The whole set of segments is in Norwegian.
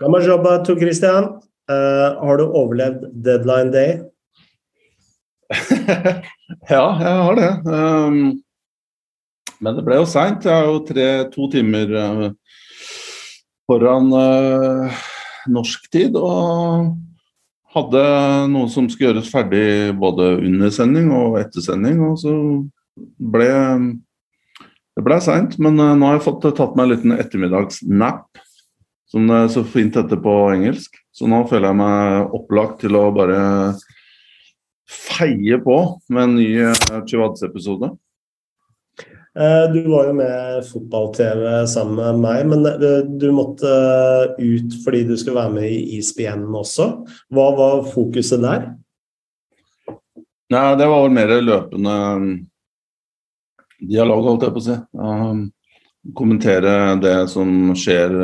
Gammel jobba, Tor Christian. Uh, har du overlevd deadline day? ja, jeg har det. Um, men det ble jo seint. Jeg har jo tre, to timer uh, foran uh, norsk tid. Og hadde noe som skulle gjøres ferdig både under sending og etter sending. Og så ble det ble seint, men nå har jeg fått tatt meg en liten ettermiddagsnap, som det så fint heter på engelsk. Så nå føler jeg meg opplagt til å bare feie på med en ny uh, Chivads-episode. Eh, du var jo med fotball-TV sammen med meg, men eh, du måtte ut fordi du skulle være med i ISBN også. Hva var fokuset der? Nei, det var vel mer løpende dialog, holdt jeg på å si. Kommentere det som skjer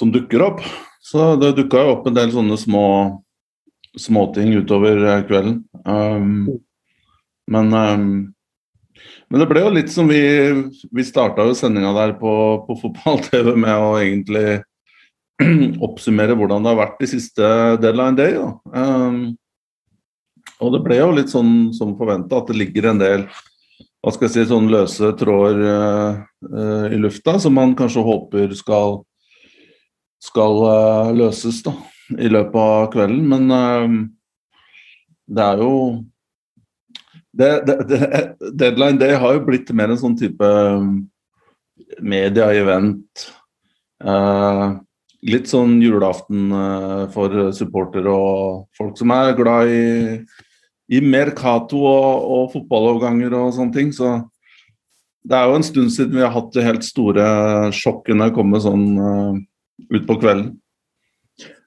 som dukker opp. Så det dukka jo opp en del sånne små småting utover kvelden. Um, men um, men det ble jo litt som vi Vi starta jo sendinga der på, på fotball-TV med å egentlig oppsummere hvordan det har vært de siste deadline day. Um, og det ble jo litt sånn som forventa, at det ligger en del hva skal jeg si, sånn løse tråder uh, uh, i lufta som man kanskje håper skal, skal uh, løses da, i løpet av kvelden. Men det er jo det, det, det, Deadline Day har jo blitt mer en sånn type um, media-event. Uh, litt sånn julaften for supportere og folk som er glad i, i Mercato og, og fotballoverganger og sånne ting. Så det er jo en stund siden vi har hatt de helt store sjokkene komme sånn uh, utpå kvelden.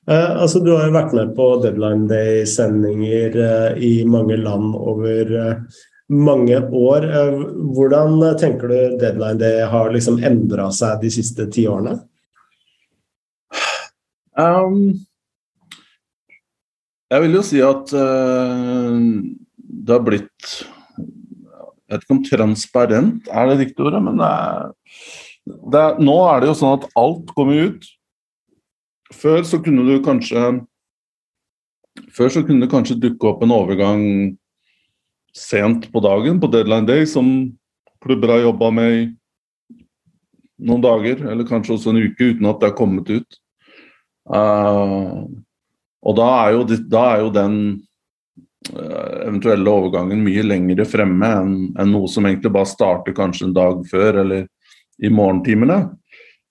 Eh, altså, du har jo vært med på Deadline Day-sendinger eh, i mange land over eh, mange år. Eh, hvordan tenker du Deadline Day har liksom endra seg de siste ti årene? Um, jeg vil jo si at uh, det har blitt Jeg vet ikke om transparent er det riktige ordet, men det er, det er, nå er det jo sånn at alt kommer ut. Før så kunne du kanskje Før så kunne det kanskje dukke opp en overgang sent på dagen, på deadline day, som klubber har jobba med i noen dager, eller kanskje også en uke, uten at det er kommet ut. Uh, og da er jo, da er jo den uh, eventuelle overgangen mye lengre fremme enn en noe som egentlig bare starter kanskje en dag før eller i morgentimene.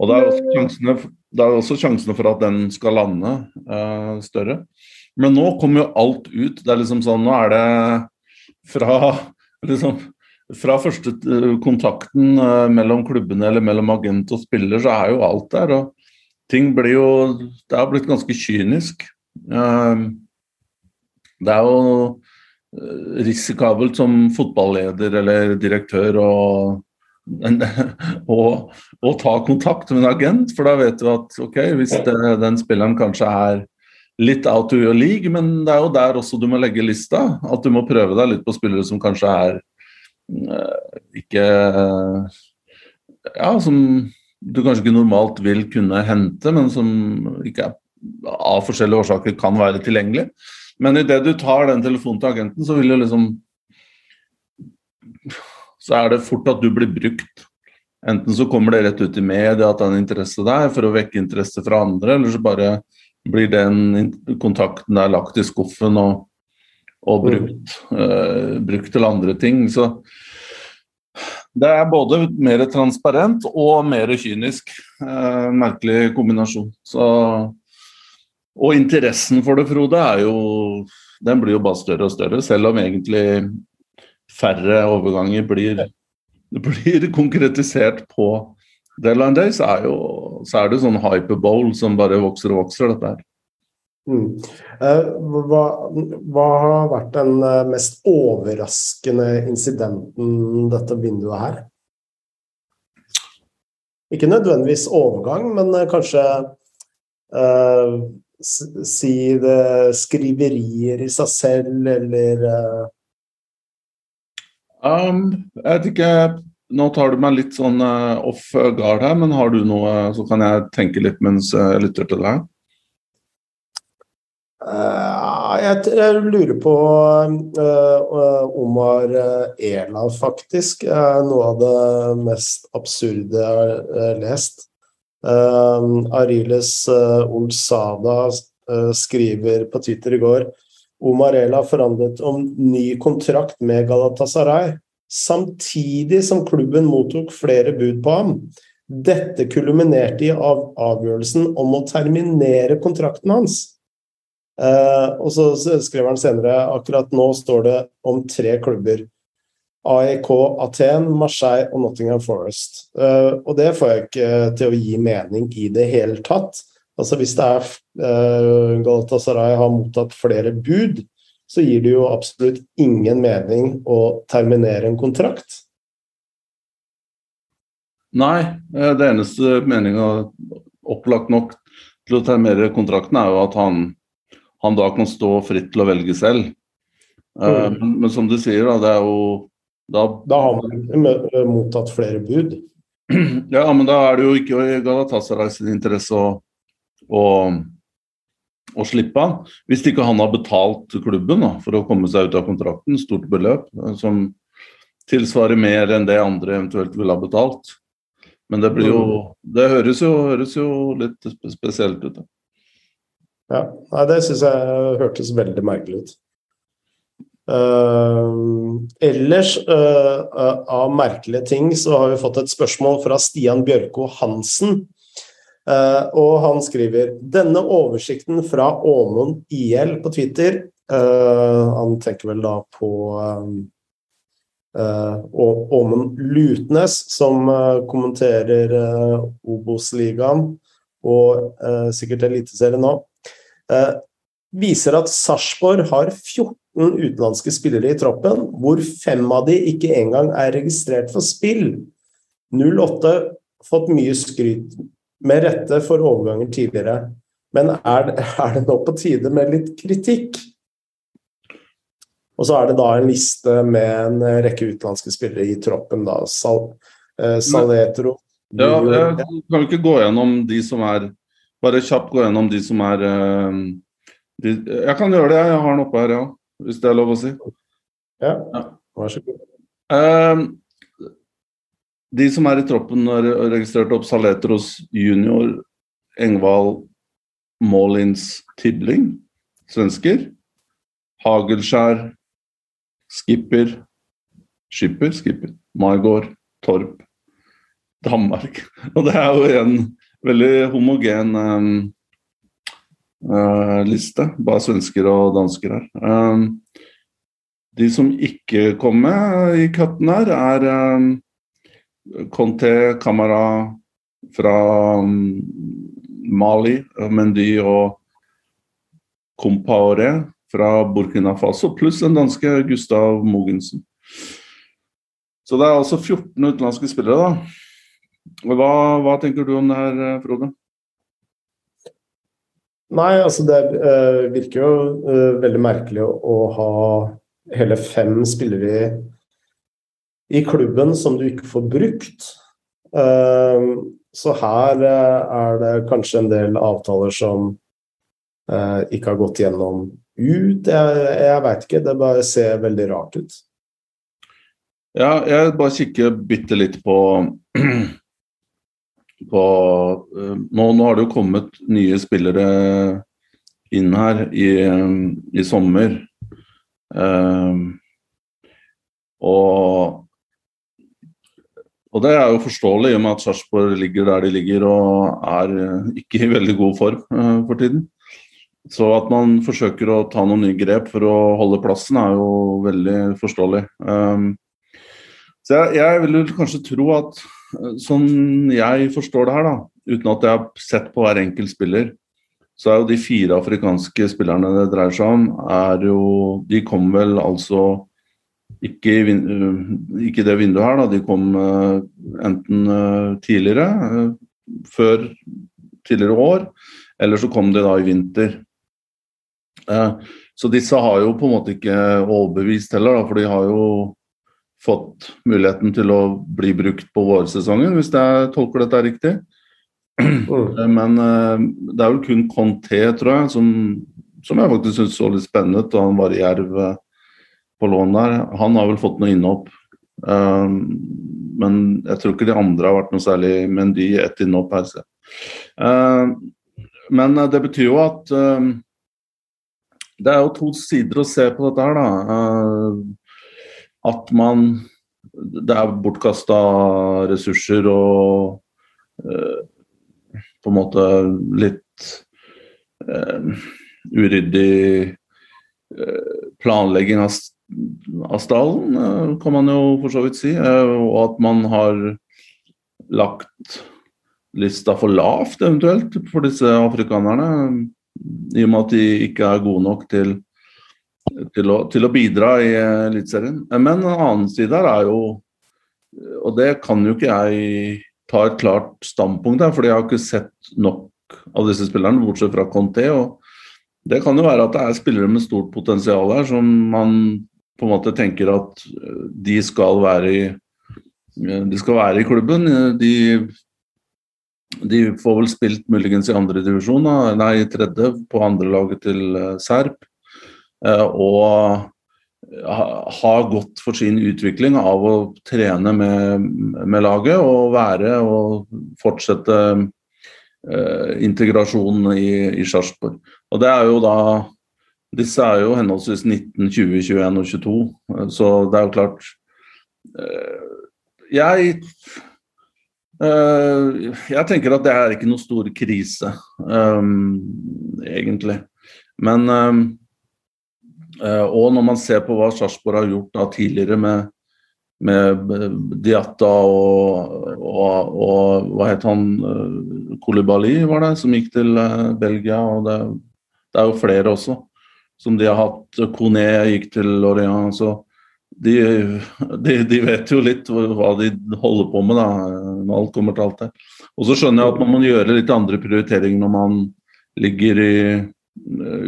Og da er også sjansene da er også sjansene for at den skal lande uh, større. Men nå kommer jo alt ut. Det er liksom sånn, Nå er det fra liksom, fra første eh, kontakten uh, mellom klubbene eller mellom agent og spiller, så er jo alt der. Og ting blir jo Det har blitt ganske kynisk. Det er jo risikabelt som fotballeder eller direktør og å, ta kontakt med en agent, for da vet du at ok, hvis det, den spilleren kanskje er litt out of your league, men det er jo der også du må legge lista. At du må prøve deg litt på spillere som kanskje er øh, ikke øh, Ja, som du kanskje ikke normalt vil kunne hente, men som ikke er, av forskjellige årsaker kan være tilgjengelig. Men idet du tar den telefonen til agenten, så vil jo liksom så er det fort at du blir brukt. Enten så kommer det rett ut i media at det er en interesse der for å vekke interesse fra andre, eller så bare blir den kontakten der lagt i skuffen og, og brukt, uh, brukt, til andre ting. Så det er både mer transparent og mer kynisk. Uh, merkelig kombinasjon. Så, og interessen for det, Frode, er jo Den blir jo bare større og større, selv om egentlig færre overganger blir, blir konkretisert på deadline day, så er, jo, så er det sånn hyperbowl som bare vokser og vokser, dette her. Mm. Eh, hva, hva, har vært den eh, mest overraskende incidenten dette vinduet her? Ikke nødvendigvis overgang, men eh, kanskje uh, si det skriverier i seg selv, eller uh, Um, jeg vet ikke nå tar du meg litt sånn uh, off guard her, men har du noe, så kan jeg tenke litt mens jeg lytter til deg. Uh, jeg, jeg, lurer på uh, Omar Ela, faktisk. noe av det mest absurde jeg har lest. Ariles Olsada skriver på Twitter i går Omar Ela forhandlet om ny kontrakt med Galatasaray samtidig som klubben mottok flere bud på ham. Dette kulminerte i av avgjørelsen om å terminere kontrakten hans. Uh, og så skrev han senere akkurat nå står det om tre klubber. AEK Aten, Marseille og Nottingham Forest. Uh, og det får jeg ikke til å gi mening i det hele tatt. Altså Hvis det er Galatasaray har mottatt flere bud, så gir det jo absolutt ingen mening å terminere en kontrakt. Nei, eh, det eneste meninga opplagt nok til å terminere kontrakten, er jo at han, han, da kan stå fritt til å velge selv. Eh, mm. Men, men, som du sier, da, det er jo Da, da har man mottatt flere bud. Ja, men da er det jo ikke i Galatasaray sin interesse å, å å slippe han. Hvis ikke han har betalt klubben da, for å komme seg ut av kontrakten, stort beløp, eh, som tilsvarer mer enn det andre eventuelt ville ha betalt. Men det blir jo Det høres jo, høres jo litt spesielt ut. Da. Ja, nei, det syns jeg hørtes veldig merkelig ut. Uh, ellers, uh, uh, av merkelige ting, så har vi fått et spørsmål fra Stian Bjørko Hansen. Uh, og han skriver denne oversikten fra Åmund IL på Twitter uh, Han tenker vel da på uh, Åmund Lutnes, som kommenterer Obos-ligaen og sikkert Eliteserien nå. viser at Sarpsborg har 14 utenlandske spillere i troppen, hvor fem av de ikke engang er registrert for spill. 08 fått mye skryt med rette for overganger tidligere. Men er, er, det nå på tide med litt kritikk? Og så er det da en liste med en rekke utenlandske spillere i troppen. da, Sal, eh, Saletro Ja, jeg kan ikke gå gjennom de som er Bare kjapt gå gjennom de som er uh, de, Jeg kan gjøre det, jeg har den oppe her, ja. Hvis det er lov å si. Ja, vær så god. Uh, de som er i troppen, er registrert opp Saletros junior, Engvald Målins Tibling, svensker. Hagelskjær, Skipper, Skipper, Skipper, Maigård, Torp, Danmark. Og det er jo en veldig homogen um, uh, liste, bare svensker og dansker her. Um, de som ikke kom med i katten her, er um, Conté, Camara fra um, Mali, Mendy og Compaore fra Burkina Faso, pluss den danske Gustav Mogensen. Så det er altså 14 utenlandske spillere, da. Hva, hva tenker du om det her, eh, Frode? Nei, altså det uh, virker jo uh, veldig merkelig å, ha hele fem spillere i klubben som du ikke får brukt. Ehm, så her eh, er det kanskje en del avtaler som eh, ikke har gått gjennom ut. Jeg, jeg veit ikke, det bare ser veldig rart ut. Ja, jeg bare kikker bitte litt på, på uh, nå, nå, har det jo kommet nye spillere inn her i, i sommer. Um, og og det er jo forståelig i og med at Sarpsborg ligger der de ligger og er eh, ikke i veldig god form uh, for tiden. Så at man forsøker å ta noen nye grep for å holde plassen, er jo veldig forståelig. Um, så jeg, jeg vil kanskje tro at eh, sånn jeg forstår det her, da, uten at jeg har sett på hver enkelt spiller, så er jo de fire afrikanske spillerne det dreier seg om, er jo De kom vel altså ikke, ikke det vinduet her, da. De kom enten tidligere, før tidligere år, eller så kom de da i vinter. Så disse har jo på en måte ikke overbevist heller, da, for de har jo fått muligheten til å bli brukt på vårsesongen, hvis jeg tolker dette riktig. Mm. Men det er vel kun Conté, tror jeg, som, som jeg faktisk syns så litt spennende ut han var i Jerv på lån der. Han har vel fått noe innhopp. Um, men jeg tror ikke de andre har vært noe særlig Mendy ett innhopp her. Uh, men det betyr jo at uh, Det er jo to sider å se på dette her, da. Uh, at man Det er bortkasta ressurser og på en måte litt uryddig planlegging av av stallen, eh, kan man jo for så vidt si. Eh, og at man har lagt lista for lavt, eventuelt, for disse afrikanerne. I og med at de ikke er gode nok til, til, å, til å, bidra i Eliteserien. Men en annen side her er jo Og det kan jo ikke jeg ta et klart standpunkt her, fordi jeg har ikke sett nok av disse spillerne, bortsett fra Conté. og det kan jo være at det er spillere med stort potensial her som man på en måte tenker at eh, de skal være i, eh, de skal være i klubben. De, de får vel spilt muligens i andre divisjon, nei i tredje, på andrelaget til eh, Serp. Og har gått for sin utvikling av å trene med, med laget og være og fortsette eh, integrasjonen i, i Sarpsborg. Og det er jo da disse er jo henholdsvis 19, 20, 21 og 22, så det er jo klart eh, Jeg eh, jeg tenker at det er ikke noe stor krise, um, egentlig. Men Og når man ser på hva Sarpsborg har gjort da tidligere med, med Diatta og, og, og, hva het han Kolibali, var det, som gikk til Belgia. og det, det er jo flere også som de har hatt. Kone gikk til Lorient. så de, de, de, vet jo litt hva de holder på med, da, når alt kommer til alt. det. Og så skjønner jeg at man må gjøre litt andre prioriteringer når man ligger i,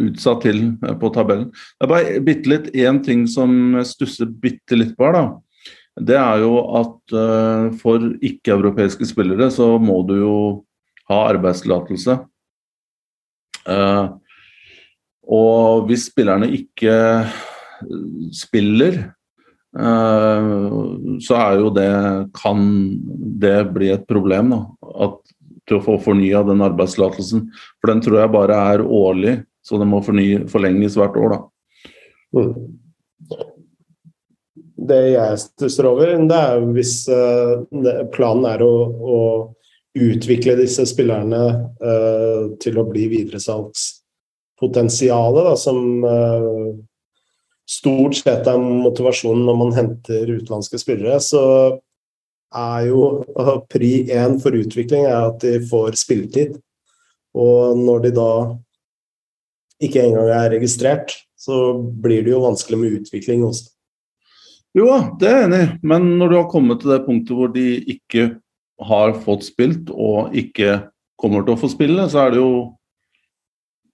utsatt til på tabellen. Det er bare bitte litt én ting som stusser bitte litt på her. da. Det er jo at uh, for ikke-europeiske spillere så må du jo ha arbeidstillatelse. Uh, og hvis spillerne ikke spiller, eh, så er jo det Kan det bli et problem, da? At, til å få fornya den arbeidstillatelsen. For den tror jeg bare er årlig, så den må forny, forlenges hvert år, da. Mm. Det jeg stusser over, det er hvis uh, planen er å, å, utvikle disse spillerne til å bli videresalgs potensialet da, som uh, stort sett er motivasjonen når man henter utenlandske spillere, så er jo uh, pri én for utvikling er at de får spilletid. Og når de da ikke engang er registrert, så blir det jo vanskelig med utvikling også. Jo, det er jeg enig i, men når du har kommet til det punktet hvor de ikke har fått spilt og ikke kommer til å få spille, så er det jo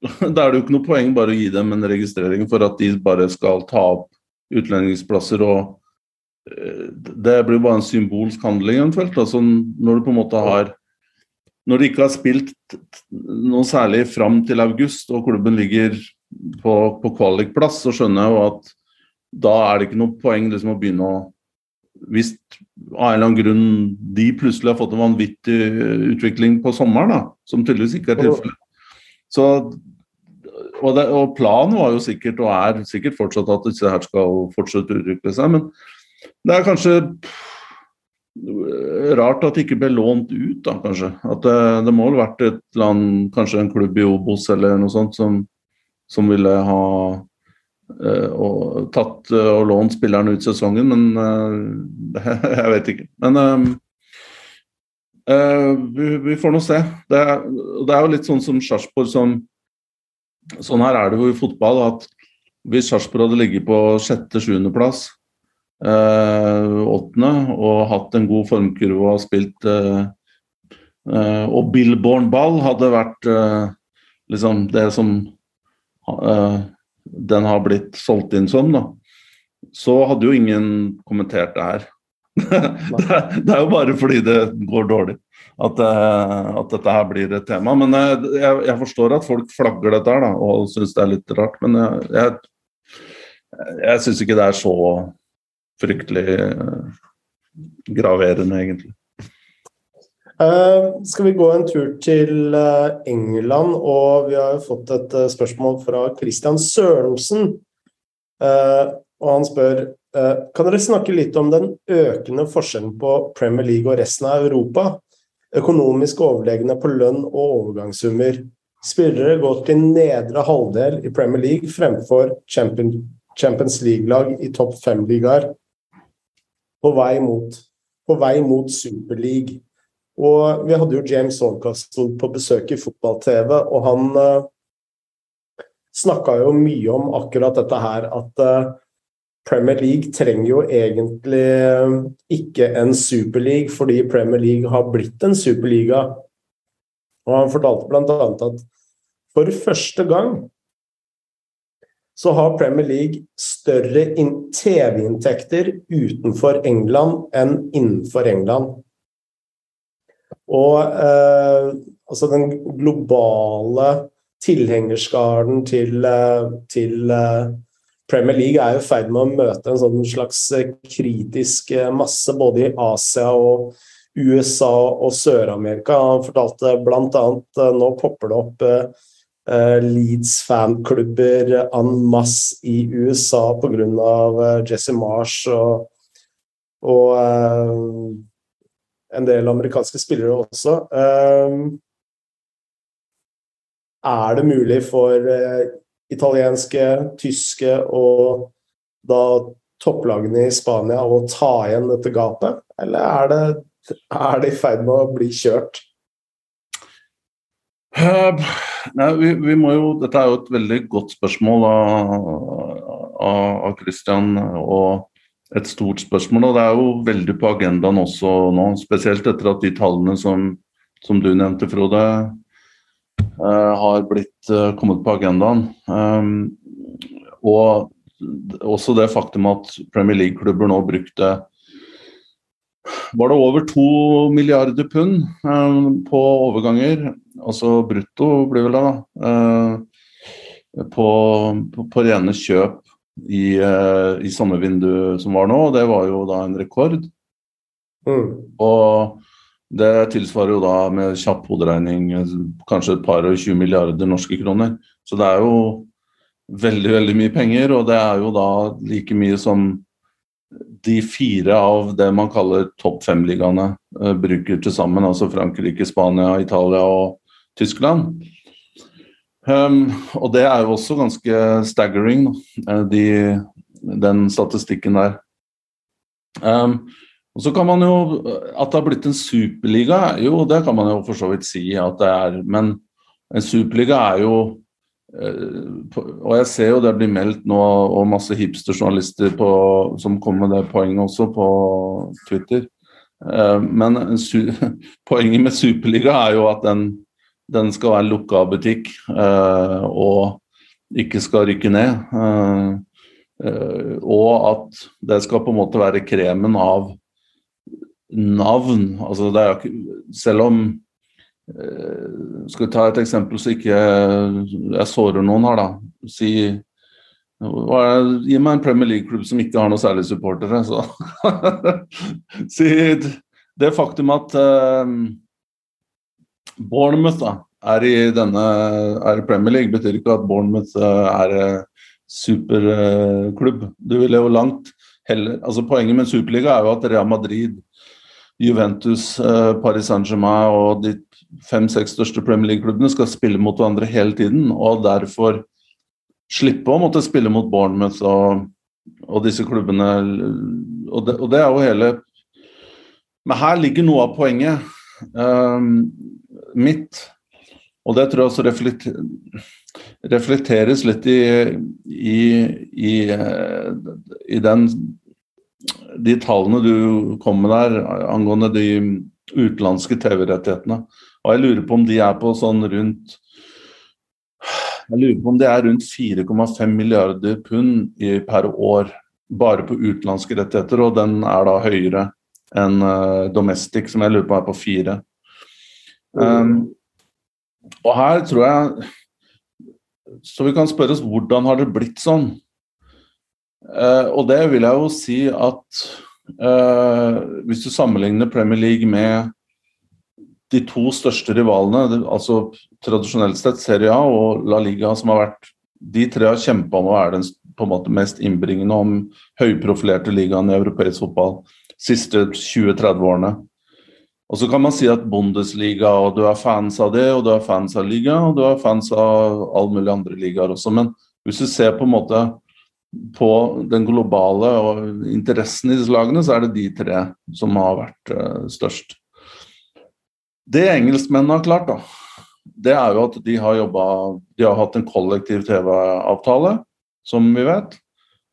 Da er det jo ikke noe poeng bare å gi dem en registrering for at de bare skal ta opp utlendingsplasser og eh, Det blir bare en symbolsk handling eventuelt. Altså når du på en måte har Når de ikke har spilt noe særlig fram til august og klubben ligger på, på kvalikplass, så skjønner jeg jo at da er det ikke noe poeng liksom, å begynne å Hvis av en eller annen grunn de plutselig har fått en vanvittig utvikling på sommeren, da, som tydeligvis ikke er tilfellet, så og, det, og, planen var jo sikkert, og er sikkert fortsatt, at disse her skal fortsette å utvikle seg. Men det er kanskje rart at det ikke ble lånt ut, da, kanskje. At det, det må vel vært et land, kanskje en klubb i Obos eller noe sånt, som, som ville ha eh, og, tatt uh, og lånt spilleren ut sesongen, men eh, jeg vet ikke. Men vi, vi, får nå se. Det det er jo litt sånn som Sarpsborg som Sånn her er det jo i fotball at hvis Sarpsborg hadde ligget på sjette-sjuendeplass, eh, åttende, og hatt en god formkurve og spilt eh, eh, Og Billborn-ball hadde vært liksom det som den har blitt solgt inn som, da. så hadde jo ingen kommentert det her. det, er jo bare fordi det går dårlig at, at dette her blir et tema. Men jeg, jeg forstår at folk flagger dette her da, og syns det er litt rart. Men jeg, jeg, jeg syns ikke det er så fryktelig graverende, egentlig. Uh, skal vi gå en tur til uh, England, og vi har jo fått et uh, spørsmål fra Christian Sørensen. og han spør kan dere snakke litt om den økende forskjellen på Premier League og resten av Europa. Økonomisk overlegne på lønn og overgangssummer. Spillere går til nedre halvdel i Premier League fremfor Champions League-lag i topp fem-ligaer. På vei mot, på vei mot Superleague. Og vi hadde jo James Horncastle på besøk i fotball-TV, og han uh, eh, snakka jo mye om akkurat dette her, at uh, Premier League trenger jo egentlig uh, ikke en superleague, fordi Premier League har blitt en superliga. Og han fortalte bl.a. at for første gang så har Premier League større TV-inntekter utenfor England enn innenfor England. Og eh, altså den globale tilhengerskaren til, eh, til eh, Premier League er i ferd med å møte en sånn slags eh, kritisk masse både i Asia og USA og Sør-Amerika. Han fortalte bl.a. nå popper det opp eh, Leeds-fanklubber en masse i USA pga. Eh, Jesse Marsh og, og eh, en del amerikanske spillere også. Ehm, er det mulig for eh, italienske, tyske og da topplagene i Spania å ta igjen dette gapet, eller er det, er det i ferd med å bli kjørt? Uh, nei, vi, vi, må jo, Dette er jo et veldig godt spørsmål av, av, av Christian. og et stort spørsmål. Og det er jo veldig på agendaen også nå, spesielt etter at de tallene som, som du nevnte, Frode, har blitt uh, kommet på agendaen. Um, og også det faktum at Premier League-klubber nå brukte var det over to milliarder pund um, på overganger, altså brutto blir vel det, da, uh, på, på, på rene kjøp i, i sommervinduet som var nå, og det var jo da en rekord. Mm. Og det tilsvarer jo da med kjapp hoderegning kanskje et par og 20 milliarder norske kroner. Så det er jo veldig, veldig mye penger, og det er jo da like mye som de fire av det man kaller topp fem-ligaene uh, bruker til sammen. Altså Frankrike, Spania, Italia og Tyskland. Um, og det er jo også ganske staggering, eh, de, den statistikken der. Um, og så kan man jo At det har blitt en superliga, jo, det kan man jo for så vidt si at det er. Men en superliga er jo uh, Og jeg ser jo det blir meldt nå, og masse hipsterjournalister som kommer med det poenget også på Twitter. Uh, men poenget med superliga er jo at den den skal være lukka butikk uh, og ikke skal rykke ned. Og at det skal på en måte være kremen av navn. Altså det er, selv om Skal vi ta et eksempel så ikke jeg sårer noen her, da. Si Gi meg en Premier League-klubb som ikke har noe særlig supportere. Så. si det faktum at Bournemouth da, er i denne er Premier League, betyr ikke at Bournemouth er er eh, superklubb. Du vil jo langt heller altså Poenget med Superliga er jo at Real Madrid, Juventus, eh, Paris Saint-Germain og de fem-seks største Premier League-klubbene skal spille mot hverandre hele tiden, og derfor slippe å måtte spille mot Bournemouth og, og disse klubbene. Og det, og det, er jo hele Men her ligger noe av poenget um, mitt. Og det tror jeg også reflekter, reflekteres litt i, i, i, i den, de tallene du kom med der angående de utenlandske TV-rettighetene. Og jeg lurer på om de er på sånn rundt jeg lurer på om det er rundt 4,5 milliarder pund i, per år bare på utenlandske rettigheter, og den er da høyere enn uh, domestic, som jeg lurer på er på fire. Um, og her tror jeg Så vi kan spørre oss hvordan har det blitt sånn? Uh, og det vil jeg jo si at uh, hvis du sammenligner Premier League med de to største rivalene, altså tradisjonelt sett Serie A og La Liga, som har vært De tre har kjempa om å være den på en måte mest innbringende om høyprofilerte ligaen i europeisk fotball siste 20-30 årene. Og så kan man si at Bundesliga, og du er fans av det, og du er fans av liga, og du er fans av alle mulige andre ligaer også. Men hvis du ser på en måte på den globale og interessen i disse lagene, så er det de tre som har vært uh, størst. Det engelskmennene har klart, da, det er jo at de har jobba De har hatt en kollektiv TV-avtale, som vi vet.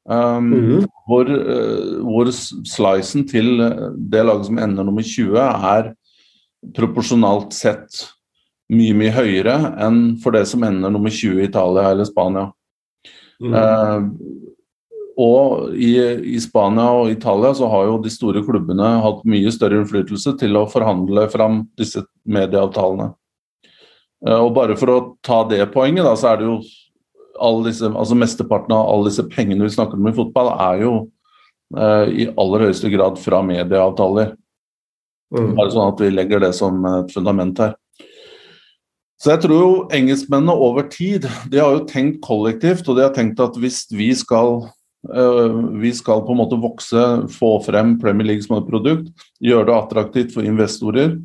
Um, mm -hmm. hvor, uh, hvor slicen til det laget som ender nummer 20, er proporsjonalt sett mye, mye høyere enn for det som ender nummer 20 i Italia eller Spania. Mm. Uh, og i, i, Spania og Italia så har jo de store klubbene hatt mye større innflytelse til å forhandle fram disse medieavtalene. Uh, og bare for å ta det poenget, da, så er det jo disse, altså Mesteparten av alle disse pengene vi snakker om i fotball, er jo eh, i aller høyeste grad fra medieavtaler. Mm. Bare sånn at vi legger det som et fundament her. Så jeg tror jo engelskmennene over tid de har jo tenkt kollektivt, og de har tenkt at hvis vi skal uh, vi skal på en måte vokse, få frem Premier League som et produkt, gjøre det attraktivt for investorer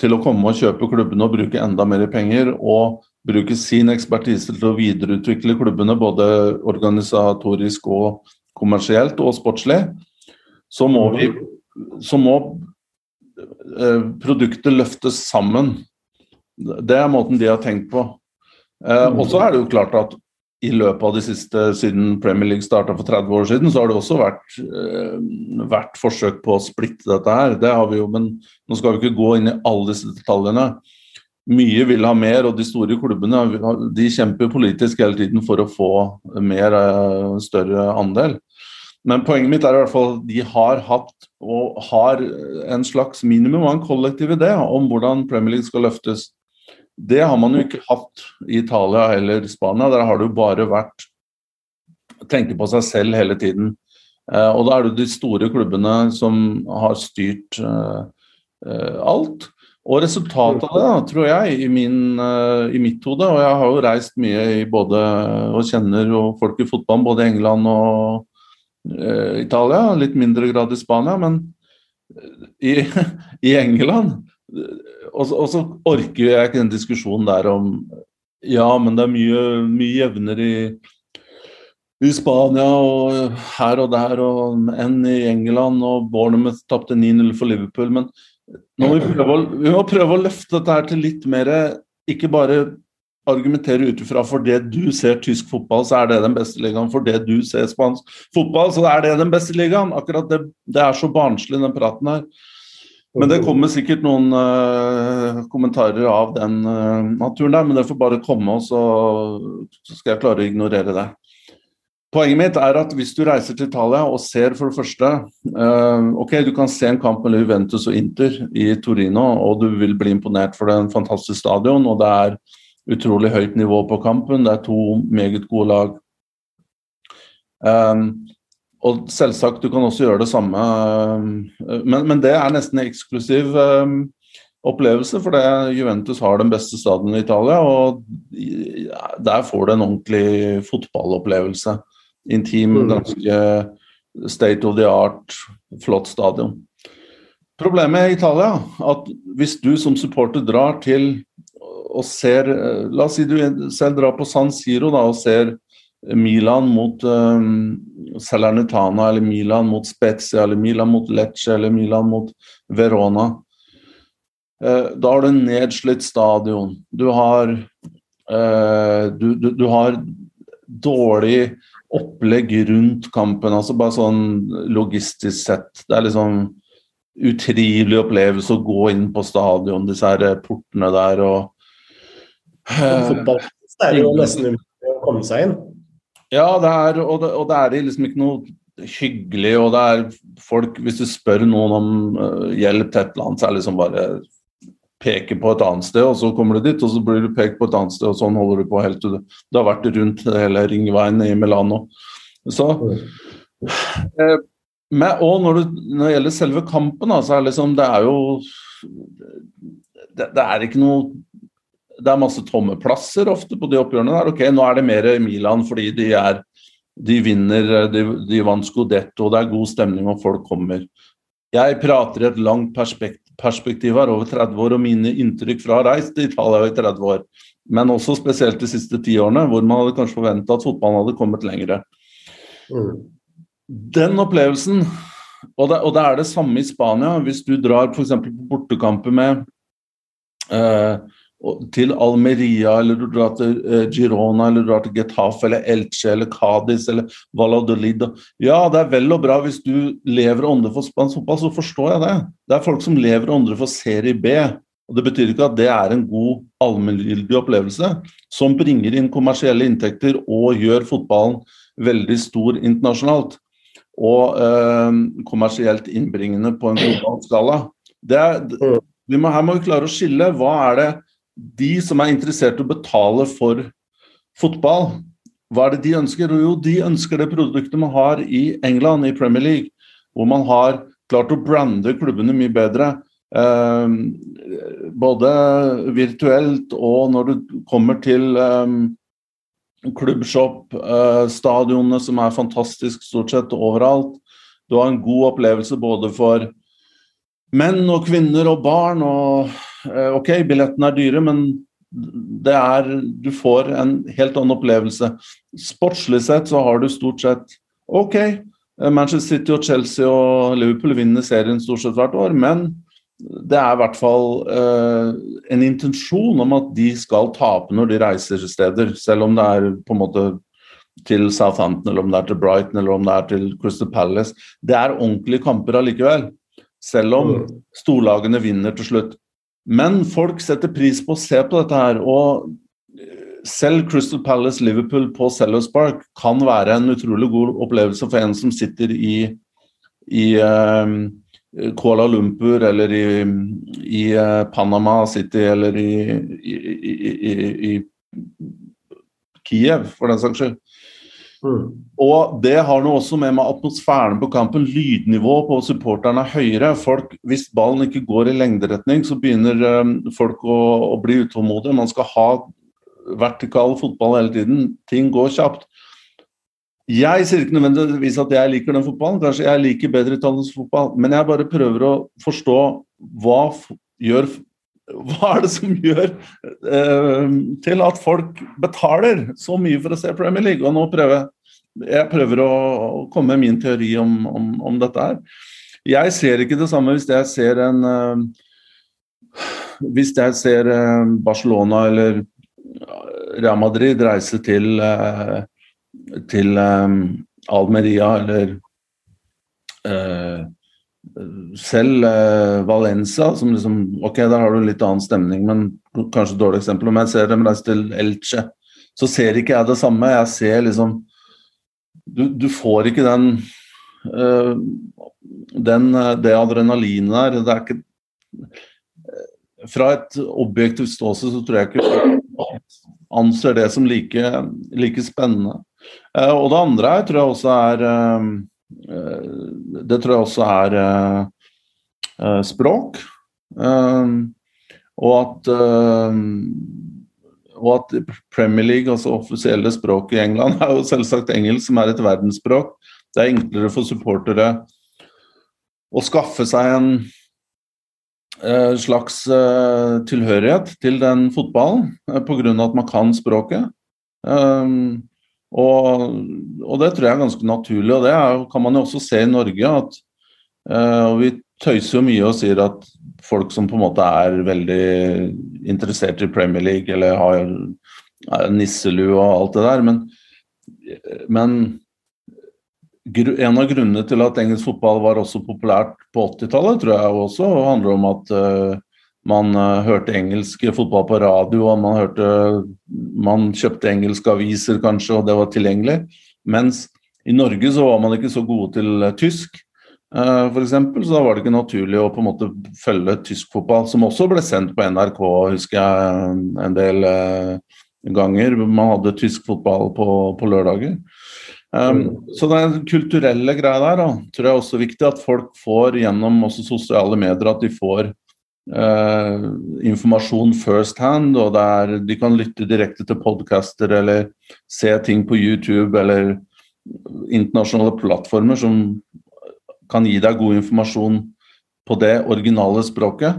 til å komme og kjøpe klubbene og bruke enda mer penger, og bruke sin ekspertise til å videreutvikle klubbene både organisatorisk og kommersielt og sportslig, så må, vi, så må eh, produktet løftes sammen. Det er måten de har tenkt på. Eh, og så er det jo klart at i løpet av de siste, siden Premier League starta for 30 år siden, så har det også vært, eh, vært forsøk på å splitte dette her. Det har vi jo, men nå skal vi ikke gå inn i alle disse detaljene mye vil ha mer, og de store klubbene de kjemper politisk hele tiden for å få mer, eh, større andel. Men poenget mitt er i hvert fall at de har hatt og har en slags minimum av en kollektiv idé om hvordan Premier League skal løftes. Det har man jo ikke hatt i Italia eller Spania. Der har det jo bare vært tenke på seg selv hele tiden. Eh, og da er det de store klubbene som har styrt eh, alt. Og resultatet av det, tror jeg, i, min, i, mitt hode Og jeg har jo reist mye i både og kjenner jo folk i fotballen, både i England og Italia. Litt mindre grad i Spania, men i, i England og, og, så orker jeg ikke den diskusjonen der om Ja, men det er mye, mye jevnere i, i Spania og her og der og enn i England, og Bournemouth tapte 9-0 for Liverpool. men må vi, prøve vi må prøve å løfte dette her til litt mer Ikke bare argumentere ut ifra for det du ser tysk fotball, så er det den beste ligaen. For det du ser spansk fotball, så er det den beste ligaen. Akkurat det, det er så barnslig, den praten her. Men det kommer sikkert noen uh, kommentarer av den uh, naturen der, men det får bare komme, og så, så skal jeg klare å ignorere det. Poenget mitt er at hvis du reiser til Italia og ser for det første uh, Ok, du kan se en kamp mellom Juventus og Inter i Torino, og du vil bli imponert for det er en fantastisk stadion, og det er utrolig høyt nivå på kampen. Det er to meget gode lag. Um, og selvsagt, du kan også gjøre det samme, uh, men, men, det er nesten en eksklusiv um, opplevelse, for det Juventus har den beste stadion i Italia, og der får du en ordentlig fotballopplevelse intim, mm. ganske state of the art, flott stadion. Problemet i Italia at hvis du som supporter drar til og ser La oss si du selv drar på San Siro da, og ser Milan mot um, Salernitana, eller Milan mot Spezia, eller Milan mot Lecce, eller Milan mot Verona. Uh, da har du en nedslitt stadion. Du har, uh, du, du, du har dårlig opplegg rundt kampen. altså Bare sånn logistisk sett. Det er liksom utrivelig opplevelse å gå inn på stadion, disse her portene der og uh, Fotball er jo nesten umulig å komme seg inn. Ja, det er, og det, og det er liksom ikke noe hyggelig, og det er folk Hvis du spør noen om uh, hjelp til et eller annet, så er det liksom bare peke på et annet sted, og så kommer du dit, og så blir du pekt på et annet sted, og sånn holder du på helt til du, du har vært rundt hele ringveien i Milano. Så eh, med, Og når, du, når, det gjelder selve kampen, så er det liksom Det er jo det, det, er ikke noe Det er masse tomme plasser ofte på de oppgjørene der. Ok, nå er det mer Milan fordi de er de vinner, de, de vant Scudetto, det er god stemning og folk kommer. Jeg prater i et langt perspektiv perspektiv her, over 30 år, og mine inntrykk fra reist i Italia i 30 år, men også spesielt de siste ti årene, hvor man hadde kanskje forventa at fotballen hadde kommet lengre. Mm. Den opplevelsen, og det, og det, er det samme i Spania, hvis du drar f.eks. på bortekamper med eh, til Almeria, eller du drar til eh, Girona, eller du drar til Getafe, eller Elche, eller Cádiz, eller Valladolid Ja, det er vel og bra hvis du lever og ånder for spansk fotball, så forstår jeg det. Det er folk som lever og for Serie B. Og Det betyr ikke at det er en god allmenngyldig opplevelse som bringer inn kommersielle inntekter og gjør fotballen veldig stor internasjonalt. Og øh, kommersielt innbringende på en global skala. Er, vi må, her må vi klare å skille. Hva er det de som er interessert i å betale for fotball, hva er det de ønsker? Jo, de ønsker det produktet man har i England, i Premier League, hvor man har klart å brande klubbene mye bedre. Eh, både virtuelt og når du kommer til eh, klubbshop, eh, stadionene som er fantastisk stort sett overalt. Du har en god opplevelse både for menn og kvinner og barn. og ok, billettene er dyre, men det er Du får en helt annen opplevelse. Sportslig sett så har du stort sett ok. Eh, Manchester City og Chelsea og Liverpool vinner serien stort sett hvert år, men det er i hvert fall eh, en intensjon om at de skal tape når de reiser steder, selv om det er på en måte til Southampton, eller om det er til Brighton eller om det er til Crystal Palace. Det er ordentlige kamper allikevel, selv om mm. storlagene vinner til slutt. Men folk setter pris på å se på dette her. og selv Crystal Palace Liverpool på Sellers Park kan være en utrolig god opplevelse for en som sitter i, i uh, Kuala Lumpur eller i, i uh, Panama City eller i, i, Kiev, for den saks skyld. Mm. Og det har noe også med, med atmosfæren på kampen. Lydnivået på supporterne er høyere. Folk, hvis ballen ikke går i lengderetning, så begynner um, folk å, å, bli utålmodige. Man skal ha vertikal fotball hele tiden. Ting går kjapt. Jeg sier ikke nødvendigvis at jeg liker den fotballen, kanskje jeg liker bedre italiensk fotball, men jeg bare prøver å forstå hva gjør hva er det som gjør eh, til at folk betaler så mye for å se Premier League? Og nå prøver jeg prøver å komme med min teori om, om, om, dette her. Jeg ser ikke det samme hvis jeg ser en uh, Hvis jeg ser uh, Barcelona eller Real Madrid reise til, til Almeria eller selv Valencia, som liksom Ok, der har du litt annen stemning, men kanskje dårlig eksempel. Om jeg ser dem reise til Elche, så ser ikke jeg det samme. Jeg ser liksom du, du får ikke den, uh, den det adrenalinet der. Det er ikke Fra et objektivt ståsted så tror jeg ikke anser det som like, like spennende. Og det andre her tror jeg også er Det tror jeg også er språk. og at og at Premier League, altså offisielle språket i England, er jo selvsagt engelsk, som er et verdensspråk. Det er enklere for supportere å skaffe seg en eh, slags eh, tilhørighet til den fotballen eh, pga. at man kan språket. Um, og, og, det tror jeg er ganske naturlig, og det er, kan man jo også se i Norge. at og Vi tøyser jo mye og sier at folk som på en måte er veldig interessert i Premier League eller har nisselue og alt det der, men, men en av grunnene til at engelsk fotball var også populært på 80-tallet, tror jeg også handler om at uh, man uh, hørte engelsk fotball på radio, og man, hørte, man kjøpte engelske aviser kanskje, og det var tilgjengelig. Mens I Norge så var man ikke så gode til tysk. Uh, for eksempel, så da var det ikke naturlig å på en måte følge tysk fotball, som også ble sendt på NRK, husker jeg, en del uh, ganger. Man hadde tysk fotball på, på lørdager. Um. Så den kulturelle greia der da, tror jeg er også viktig. At folk får gjennom også sosiale medier at de får uh, informasjon first hand. og der De kan lytte direkte til podcaster eller se ting på YouTube eller internasjonale plattformer som kan gi deg god informasjon på det originale språket,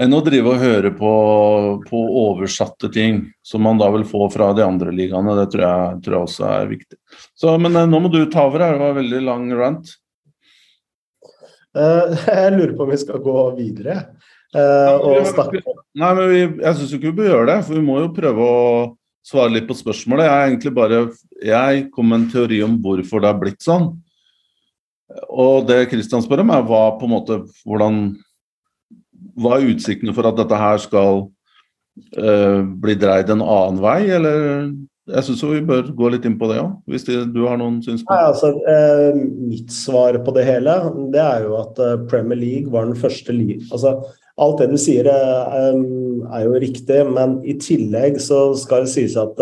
enn å drive og høre på, på oversatte ting, som man da vil få fra de andre ligaene. Det tror jeg, tror jeg også er viktig. Så, men eh, nå må du ta over her, det var en veldig lang rant. Uh, jeg lurer på om vi skal gå videre uh, og snakke Nei, men vi, Jeg syns ikke vi bør gjøre det, for vi må jo prøve å svare litt på spørsmålet. Jeg er egentlig bare Jeg kom med en teori om hvorfor det har blitt sånn. Og det Kristian spør om, er hva på en måte, hvordan, hva er utsiktene for at dette her skal uh, bli dreid en annen vei, eller jeg syns vi bør gå litt inn på det òg, hvis det, du har noen synspunkter. Altså, eh, mitt svar på det hele det er jo at uh, Premier League var den første altså, Alt det du sier er, er jo riktig, men i tillegg så skal det sies at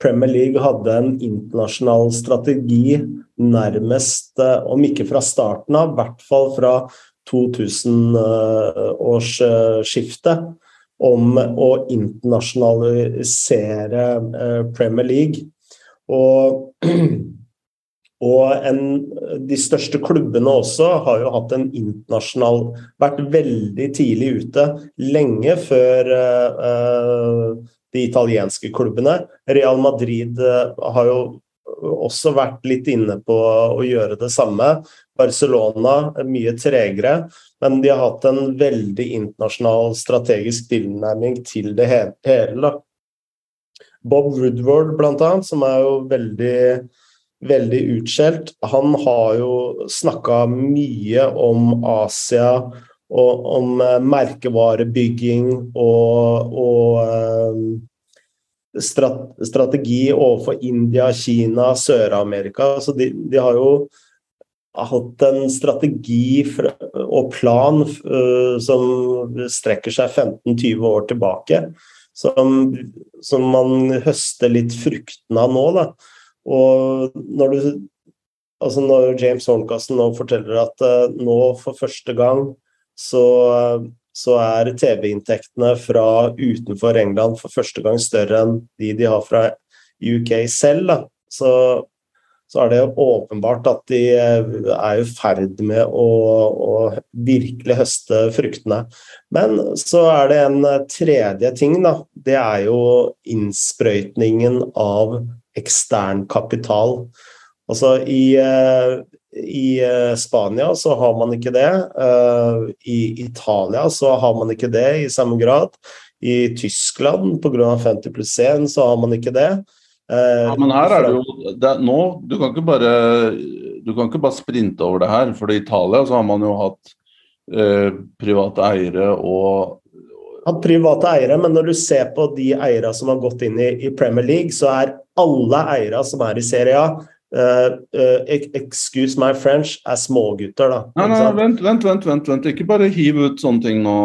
Premier League hadde en internasjonal strategi nærmest, eh, om ikke fra starten av, i hvert fall fra 2000-årsskiftet, om å internasjonalisere eh, Premier League. Og, og en, de største klubbene også har jo hatt en internasjonal Vært veldig tidlig ute, lenge før uh, de italienske klubbene. Real Madrid har jo også vært litt inne på å gjøre det samme. Barcelona er mye tregere, men de har hatt en veldig internasjonal strategisk tilnærming til det hele. Bob Woodward, annet, som er jo veldig, veldig utskjelt, han har jo snakka mye om Asia og om merkevarebygging og, og strategi overfor India, Kina, Sør-Amerika. Så de, de, har jo hatt en strategi og plan uh, som strekker seg 15-20 år tilbake. Som, som, man høster litt fruktene av nå. Da. Og når, du, altså når James Horncastle nå forteller at uh, nå for første gang så så er TV-inntektene fra utenfor England for første gang større enn de de har fra UK selv. Så, så, er det åpenbart at de er i ferd med å, å, virkelig høste fruktene. Men så er det en tredje ting, da. Det er jo innsprøytningen av ekstern kapital. Altså i eh, i eh, Spania så har man ikke det. Eh, I Italia så har man ikke det i samme grad. I Tyskland pga. 50 pluss 1 så har man ikke det. Eh, ja, men her er det jo det er, nå, du, kan ikke bare, du kan ikke bare sprinte over det her. For i Italia så har man jo hatt eh, private eiere og hatt private eiere, men når du ser på de eiere som har gått inn i, i Premier League, så er alle eiere som er i Serie A, excuse my French er smågutter, da. Nei, nei, vent, vent, vent, vent, vent. Ikke bare hiv ut sånne ting nå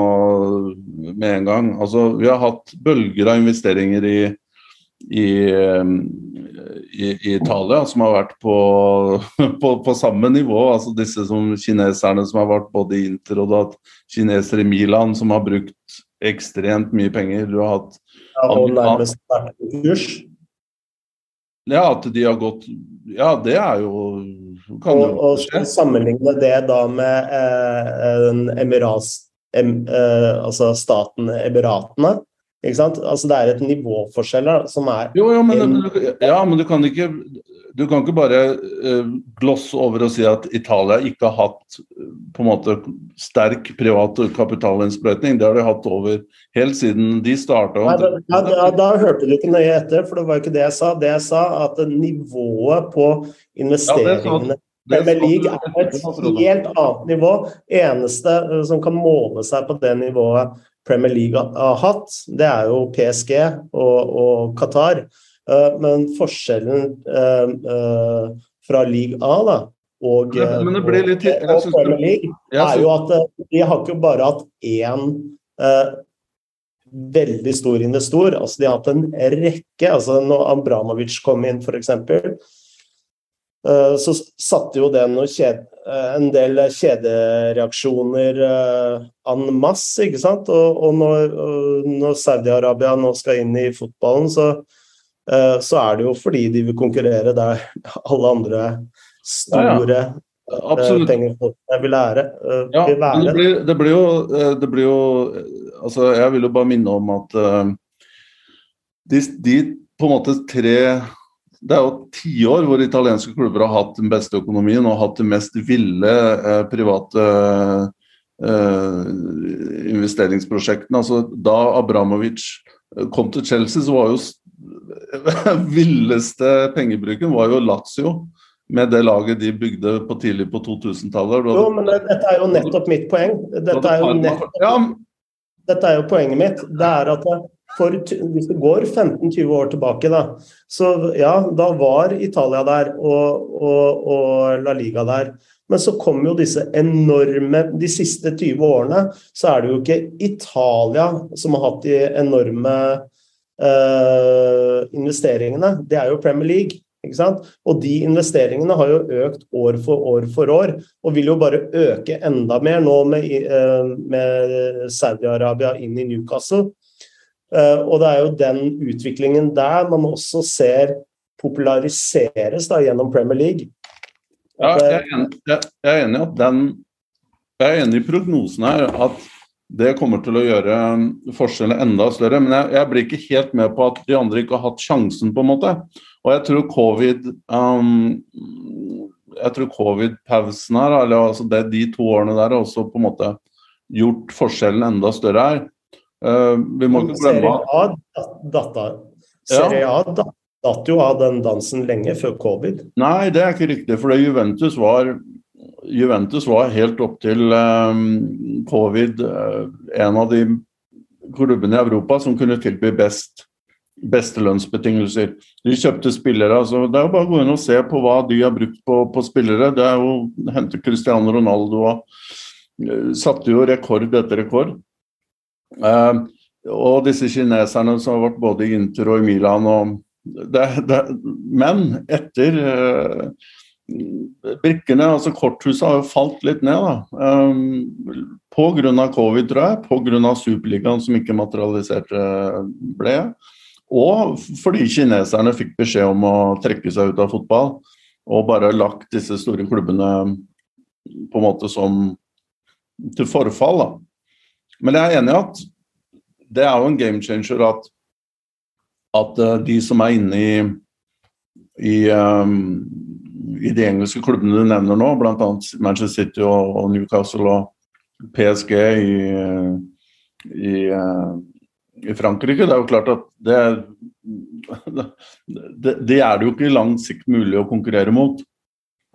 med en gang. Altså, vi har hatt bølger av investeringer i, i, i, i Italia som har vært på, på, på, samme nivå. Altså disse som kineserne som har vært både i Inter og hatt kinesere i Milan som har brukt ekstremt mye penger. Du har hatt ja, og nærmest vært kurs. Ja, at de har gått Ja, det er jo kan Og, og sammenligne det da med eh, en emiras, em, eh, altså staten Emiratene. Ikke sant? Altså Det er et nivåforskjell som er Jo, jo men, en, ja, men du kan ikke du kan ikke bare uh, glosse over og si at Italia ikke har hatt uh, på en måte sterk privat kapitalinnsprøytning. Det har de hatt over helt siden de starta. Da, ja, da, da, hørte du ikke nøye etter, for det var ikke det jeg sa. Det jeg sa, at nivået på investeringene ja, Premier League er et helt annet nivå. Eneste uh, som kan måle seg på det nivået Premier League har hatt, det er jo PSG og, og Qatar. Eh, men forskjellen eh, eh, fra league A da, og, Men det litt og Premier League, er jo at de har ikke bare hatt én veldig stor investor. altså De har hatt en rekke. altså Når Abramovic kom inn, f.eks., så satte jo det en del kjedereaksjoner an masse. ikke sant? Og, og når, når Saudi-Arabia nå skal inn i fotballen, så, så er det jo fordi de vil konkurrere der alle andre store Absolutt. pengefolkene vil, lære, eh, Ja, vil være. det blir, det blir jo, eh, det blir jo eh, altså Jeg vil jo bare minne om at eh, de, de på en måte tre Det er jo tiår hvor italienske klubber har hatt den beste økonomien og hatt det mest ville eh, private eh, investeringsprosjektene. Altså, da Abramovic eh, kom til Chelsea, så var jo villeste pengebruken var jo Lazio. Med det laget de bygde på tidlig på 2000-tallet. Jo, men det- dette er jo nettopp mitt poeng. Dette er jo, nettopp, ja, dette er jo poenget mitt. Det er at for, hvis du går 15-20 år tilbake, da, så ja, da var Italia der og, og, og La Liga der. Men så kom jo disse enorme De siste 20 årene så er det jo ikke Italia som har hatt de enorme eh, investeringene. Det er jo Premier League. Ikke sant? Og de investeringene har jo økt år for år for år, og vil jo bare øke enda mer nå med, uh, med Saudi-Arabia inn i Newcastle. Uh, Og det er jo den utviklingen der man også ser populariseres da, gjennom Premier League. Ja, jeg, er enig, jeg, jeg er enig i at den Jeg er enig i prognosen her, at det kommer til å gjøre forskjellen enda større. Men jeg, jeg blir ikke helt med på at de andre ikke har hatt sjansen, på en måte. Og jeg tror covid um, Jeg tror covid-pausen her, eller altså det, de to årene der, har også på en måte gjort forskjellen enda større her. Uh, vi må ikke glemme Serie A datt jo av den dansen lenge før covid. Nei, det er ikke riktig. For Juventus var Juventus var helt opp til um, covid uh, en av de klubbene i Europa som kunne tilby best beste lønnsbetingelser. De kjøpte spillere. altså Det er jo bare å gå inn og se på hva de har brukt på, på spillere. Det er jo hente Cristiano Ronaldo og uh, satte jo rekord etter rekord. Eh, og disse kineserne som har vært både i Inter og i Milan og det, det, Men etter uh, brikkene, altså korthuset har jo falt litt ned. da. Um, Pga. covid, tror jeg. Pga. Superligaen som ikke materialiserte ble. Og fordi kineserne fikk beskjed om å trekke seg ut av fotball. Og bare lagt disse store klubbene på en måte som til forfall. da. Men jeg er enig i at det er jo en game changer at, at uh, de som er inne i, i, um, i de engelske klubbene du nevner nå, bl.a. Manchester City og, og Newcastle og PSG i, i, uh, i Frankrike, det er jo klart at det, det, det er det jo ikke i lang sikt mulig å konkurrere mot.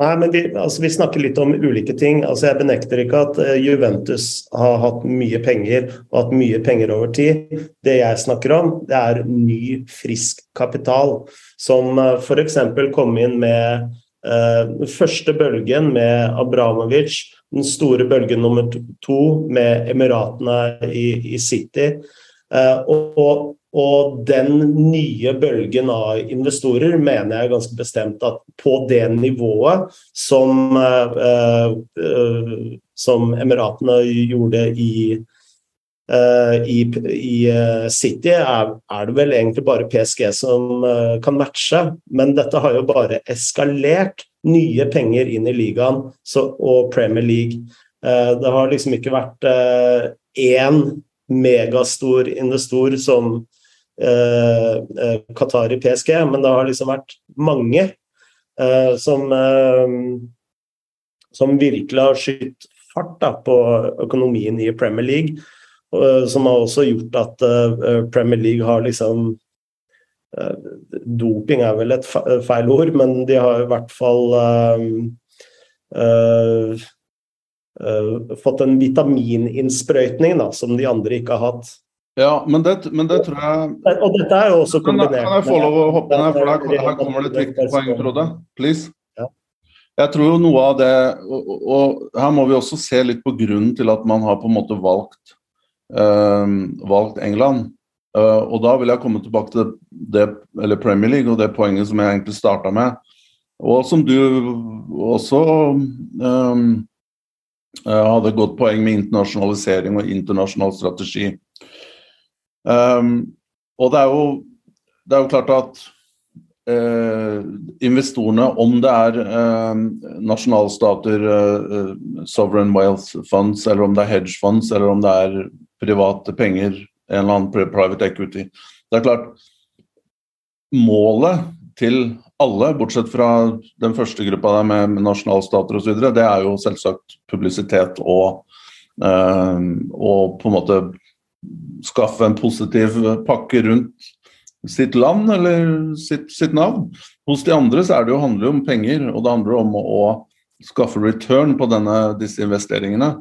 Nei, men vi, altså, vi snakker litt om ulike ting. Altså, jeg benekter ikke at uh, Juventus har hatt mye penger og hatt mye penger over tid. Det jeg snakker om, det er ny, frisk kapital. Som uh, f.eks. kom inn med den første bølgen med Abramovic, den store bølgen nummer to med Emiratene i, i City. Uh, og, og den nye bølgen av investorer mener jeg ganske bestemt at på det nivået som, uh, som Emiratene gjorde i, uh, i, i City, er, er, det vel egentlig bare PSG som kan matche. Men dette har jo bare eskalert nye penger inn i ligaen så, og Premier League. det har liksom ikke vært én megastor investor som eh, Qatar i PSG, men det har liksom vært mange eh, som, eh, som virkelig har skutt fart da, på økonomien i Premier League. Og, som har også gjort at eh, Premier League har liksom eh, Doping er vel et feil ord, men de har i hvert fall eh, fått en vitamininnsprøytning da, som de andre ikke har hatt. Ja, men det, men det, tror jeg Og dette er jo også kombinert kan jeg få lov å hoppe ned, for her, her kommer det et viktig poeng, Frode? Please. Ja. jeg tror jo noe av det og, og, her må vi også se litt på grunnen til at man har på en måte valgt, uh, valgt England. Uh, og da vil jeg komme tilbake til det, eller Premier League og det poenget som jeg egentlig starta med. Og som du også um, hadde et godt poeng med internasjonalisering og internasjonal strategi. Um, og det er, jo, det er jo klart at uh, investorene, om det er uh, nasjonalstater, uh, sovereign wealth funds, eller om det er hedge funds, eller om det er private penger, en eller annen private equity Det er klart Målet til alle, bortsett fra den første gruppa der med, nasjonalstater osv., det er jo selvsagt publisitet og, og på en måte skaffe en positiv pakke rundt sitt land eller sitt, sitt, navn. Hos de andre så det jo, handler det om penger, og det handler om å, å skaffe return på denne, disse investeringene.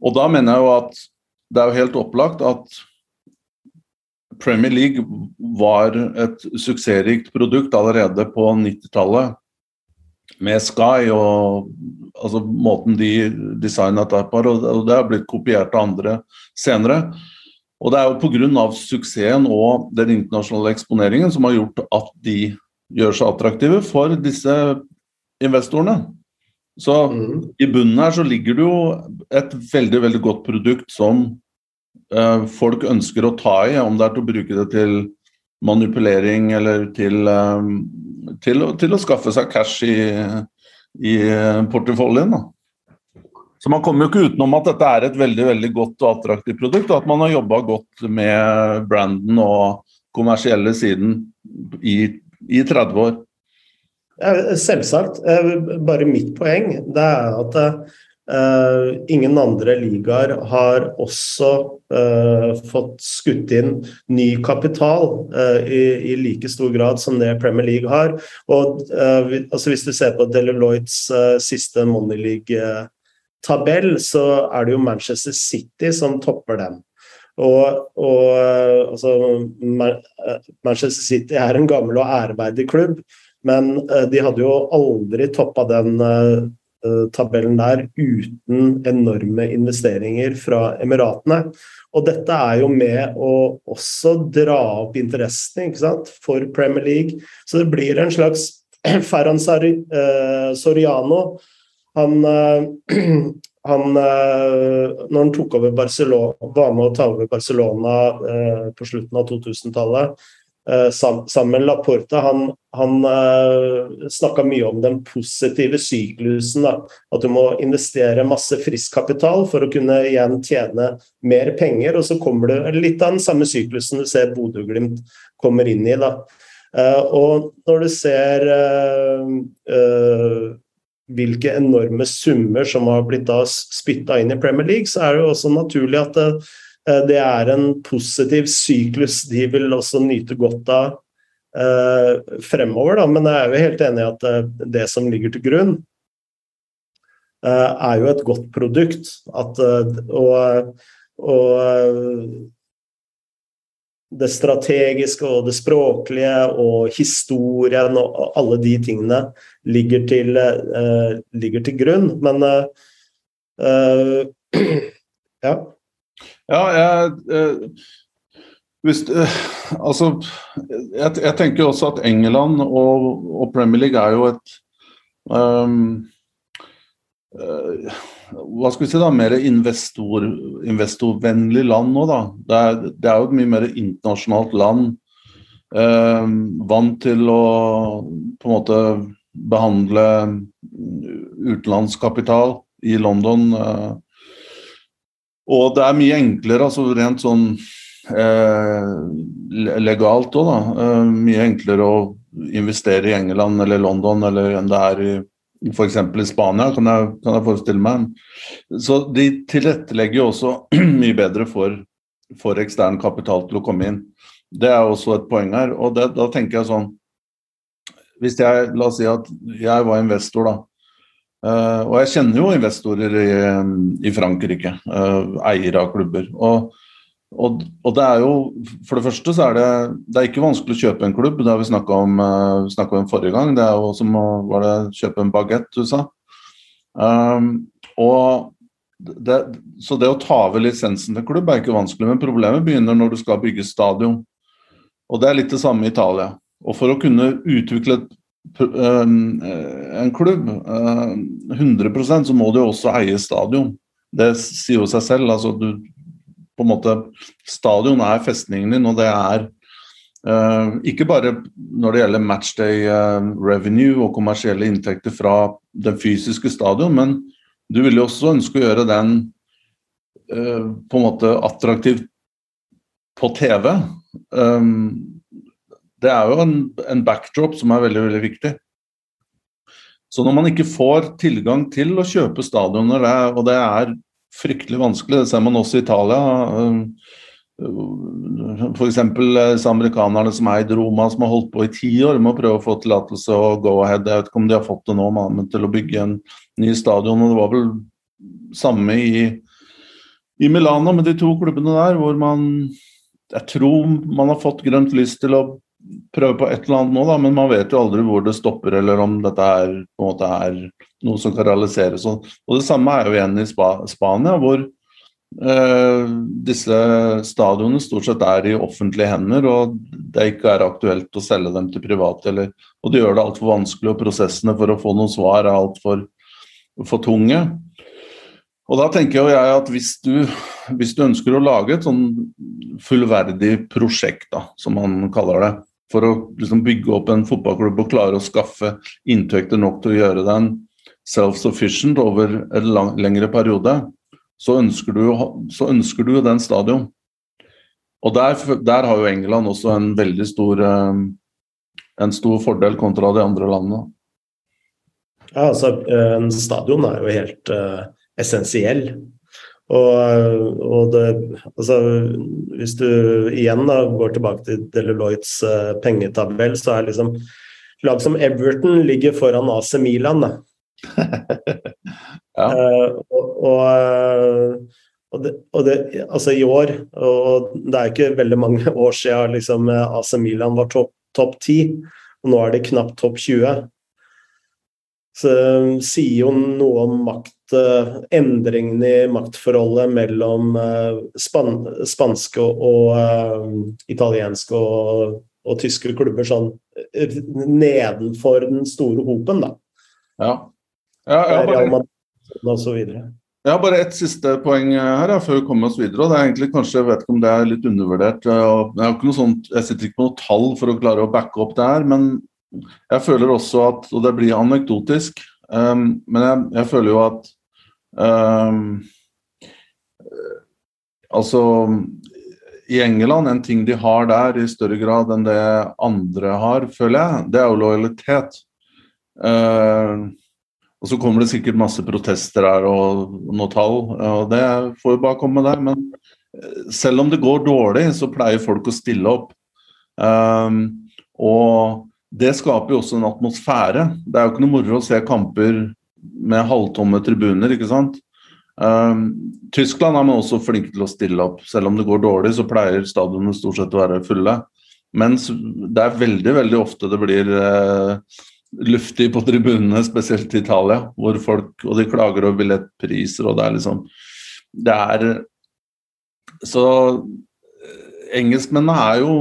Og da mener jeg jo at det er jo helt opplagt at Premier League var et suksessrikt produkt allerede på 90-tallet med Sky og altså, måten de designa det på, og det har blitt kopiert av andre senere. Og det er jo pga. suksessen og den internasjonale eksponeringen som har gjort at de gjør seg attraktive for disse investorene. Så mm. i bunnen her så ligger det jo et veldig, veldig godt produkt som eh, folk ønsker å ta i, om det er til å bruke det til manipulering eller til, eh, til, til, å skaffe seg cash i, i porteføljen. Så man kommer jo ikke utenom at dette er et veldig veldig godt og attraktivt produkt, og at man har jobba godt med branden og kommersielle siden i, i 30 år. Selvsagt. Eh, bare mitt poeng det er at Uh, ingen andre ligaer har også uh, fått skutt inn ny kapital uh, i, i, like stor grad som det Premier League har. Og altså Hvis du ser på Deloittes siste Money League-tabell, så er det jo Manchester City som topper den. Og, og altså, Manchester City er en gammel og æreverdig klubb, men de hadde jo aldri toppa den Eh, tabellen der uten enorme investeringer fra Emiratene. Og dette er jo med å også dra opp interessen for Premier League. Så det blir en slags Ferran eh, Soriano. Han, eh, han, når han tok over Barcelona, var med å ta over Barcelona på slutten av 2000-tallet, Eh, sammen med Laporta. Han, han eh, snakka mye om den positive syklusen. Da. At du må investere masse frisk kapital for å kunne igjen tjene mer penger. Og så kommer det litt av den samme syklusen du ser Bodø-Glimt kommer inn i. Da. Uh, og når du ser hvilke enorme summer som har blitt da spytta inn i Premier League, så er det jo også naturlig at Eh, det er en positiv syklus de vil også nyte godt av eh, fremover. Da. Men jeg er jo helt enig i at eh, det som ligger til grunn, er jo et godt produkt. At, og, og det strategiske og det språklige og historien og alle de tingene ligger til, ligger til grunn. Men ja. Ja, jeg, eh, hvis, eh, altså, jeg, jeg, tenker også at England og, og, Premier League er jo et um, uh, hva skal vi si da, mer investor, investorvennlig land nå. da. Det er, det er, jo et mye mer internasjonalt land. Uh, vant til å på en måte behandle utenlandskapital i London. Uh, og det er mye enklere, altså rent sånn eh, legalt òg, da. Eh, mye enklere å investere i England eller London eller enn det er i f.eks. i Spania, kan jeg, kan jeg, forestille meg. Så de tilrettelegger jo også mye bedre for, for, ekstern kapital til å komme inn. Det er også et poeng her. Og det, da tenker jeg sånn Hvis jeg, la oss si at jeg var investor, da Uh, og jeg kjenner jo investorer i, i Frankrike, uh, eiere av klubber. Og og, og, det er jo For det første så er det, det er ikke vanskelig å kjøpe en klubb. Det har vi snakka om, uh, om forrige gang. Det er jo som å det, kjøpe en bagett, du sa. Um, og det, så det å ta over lisensen til klubb er ikke vanskelig, men problemet begynner når du skal bygge stadion. Og det er litt det samme i Italia. Og for å kunne utvikle um, en klubb uh, 100 så må du også eie stadion. Det sier jo seg selv. altså du på en måte Stadion er festningen din, og det er uh, ikke bare når det gjelder matchday uh, revenue og kommersielle inntekter fra den fysiske stadion, men du vil jo også ønske å gjøre den uh, på en måte attraktiv på TV. Um, det er jo en, en, backdrop som er veldig, veldig viktig. Så når man ikke får tilgang til å kjøpe stadioner, og det er fryktelig vanskelig. Det ser man også i Italia. F.eks. disse amerikanerne som eide Roma, som har holdt på i ti år med å prøve å få tillatelse og go ahead. Jeg vet ikke om de har fått det nå, men til å bygge en ny stadion. og Det var vel samme i, i Milano med de to klubbene der, hvor man Jeg tror man har fått grønt lys til å prøve på et eller annet nå, da, men man vet jo aldri hvor det stopper, eller om dette er, på en måte er noe som kan realiseres. Og det samme er jo igjen i Spa Spania, hvor eh, disse stadionene stort sett er i offentlige hender, og det ikke er aktuelt å selge dem til private. Eller, og det gjør det altfor vanskelig, og prosessene for å få noen svar er altfor for tunge. Og da tenker jo jeg at hvis du, hvis du ønsker å lage et sånn fullverdig prosjekt, da, som man kaller det, for å liksom bygge opp en fotballklubb og klare å skaffe inntekter nok til å gjøre den self-sufficient over en lang, lengre periode, så ønsker du, så ønsker du den stadion. Og der, der, har jo England også en veldig stor, eh, en stor fordel kontra de andre landene. Ja, altså En stadion er jo helt uh, essensiell. Og, og det, altså, hvis du igjen da, går tilbake til Deloittes uh, pengetabell, så er liksom lag som Everton ligger foran AC Milan. Ja. uh, og, og, eh, og, det, og det, altså i år, og det er ikke veldig mange år siden liksom, AC Milan var topp top 10, og nå er de knapt topp 20. Så sier jo noe om makt, endringene i maktforholdet mellom span, spanske og, italienske og, og, tyske klubber sånn nedenfor den store hopen, da. Ja. Ja, har bare, har bare ett siste poeng her ja, før vi kommer oss videre. og det er egentlig kanskje, Jeg vet ikke om det er litt undervurdert. Jeg, ikke noe sånt, jeg sitter ikke på noe tall for å klare å backe opp det her, men jeg føler også at Og det blir anekdotisk, um, men jeg, jeg, føler jo at um, Altså i England, en ting de har der i større grad enn det andre har, føler jeg, det er jo lojalitet. Uh, og så kommer det sikkert masse protester her og noe tall, og det får jo bare komme der. Men eh, selv om det går dårlig, så pleier folk å stille opp. Um, og det skaper jo også en atmosfære. Det er jo ikke noe moro å se kamper med halvtomme tribuner, ikke sant. Um, Tyskland er man også flinke til å stille opp. Selv om det går dårlig, så pleier stadionene stort sett å være fulle. Mens det er veldig, veldig ofte det blir uh, luftig på tribunene, spesielt i Italia, hvor folk Og de klager over billettpriser, og det er liksom Det er Så eh, engelskmennene er jo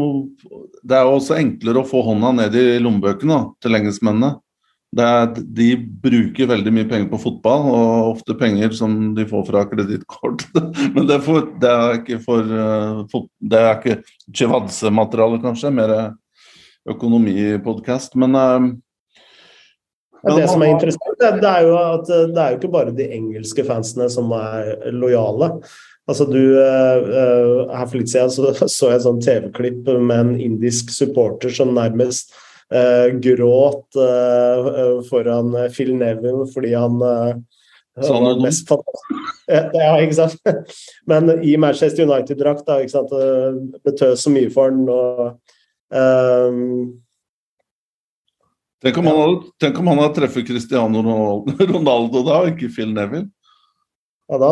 Det er jo også enklere å få hånda ned i lommebøkene til engelskmennene. Er, de bruker veldig mye penger på fotball, og ofte penger som de får fra kredittkort. Men det er, for, det er, ikke for uh, Det er ikke Chivadze-materiale, kanskje, mer økonomipodkast. Men uh, ja, det som er interessant, det er jo at eh, det er jo ikke bare de engelske fansene som er lojale. Altså du, uh, Her for litt siden så, så jeg et sånn TV-klipp med en indisk supporter som nærmest uh, gråt uh, foran Phil Neville fordi han Sånn var mest Ja, ikke sant. Men i Manchester United-drakt. Det betød så mye for han. og Tenk om, han hadde, tenk om han hadde treffet Cristiano Ronaldo da, ikke Phil Neville? Ja, da,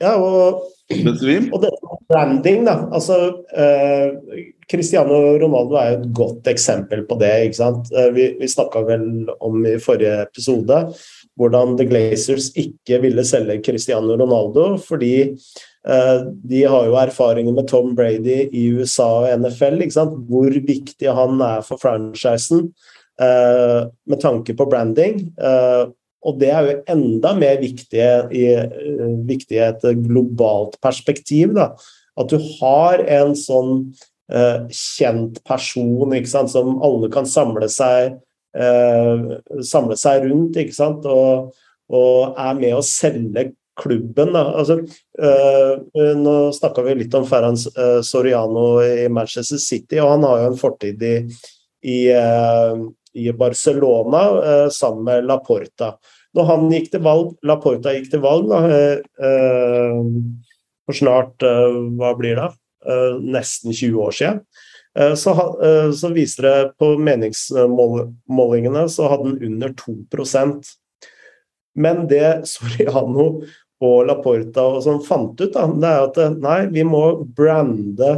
ja og, og dette branding, da. Altså, eh, Cristiano Ronaldo er jo et godt eksempel på det. ikke sant? Eh, vi vi snakka vel om i forrige episode hvordan The Glazers ikke ville selge Cristiano Ronaldo fordi eh, de har jo erfaringer med Tom Brady i USA og NFL. ikke sant? Hvor viktig han er for franchisen eh, med tanke på branding. Eh, og det er jo enda mer viktig i, uh, viktig i et globalt perspektiv. Da. At du har en sånn eh, kjent person sant, som alle kan samle seg, eh, samle seg rundt. Sant, og, og, er med å selge klubben. Altså, nå snakka vi litt om Ferran Soriano i Manchester City, og han har jo en fortid i, i i Barcelona eh, sammen med Laporta. Når han gikk til valg, Laporta gikk til valg da, eh, for snart hva blir det, nesten 20 år siden, så, så viser det på meningsmålingene så hadde han under 2% Men det Soriano og Laporta og sånn fant ut, da, det er at nei, vi må brande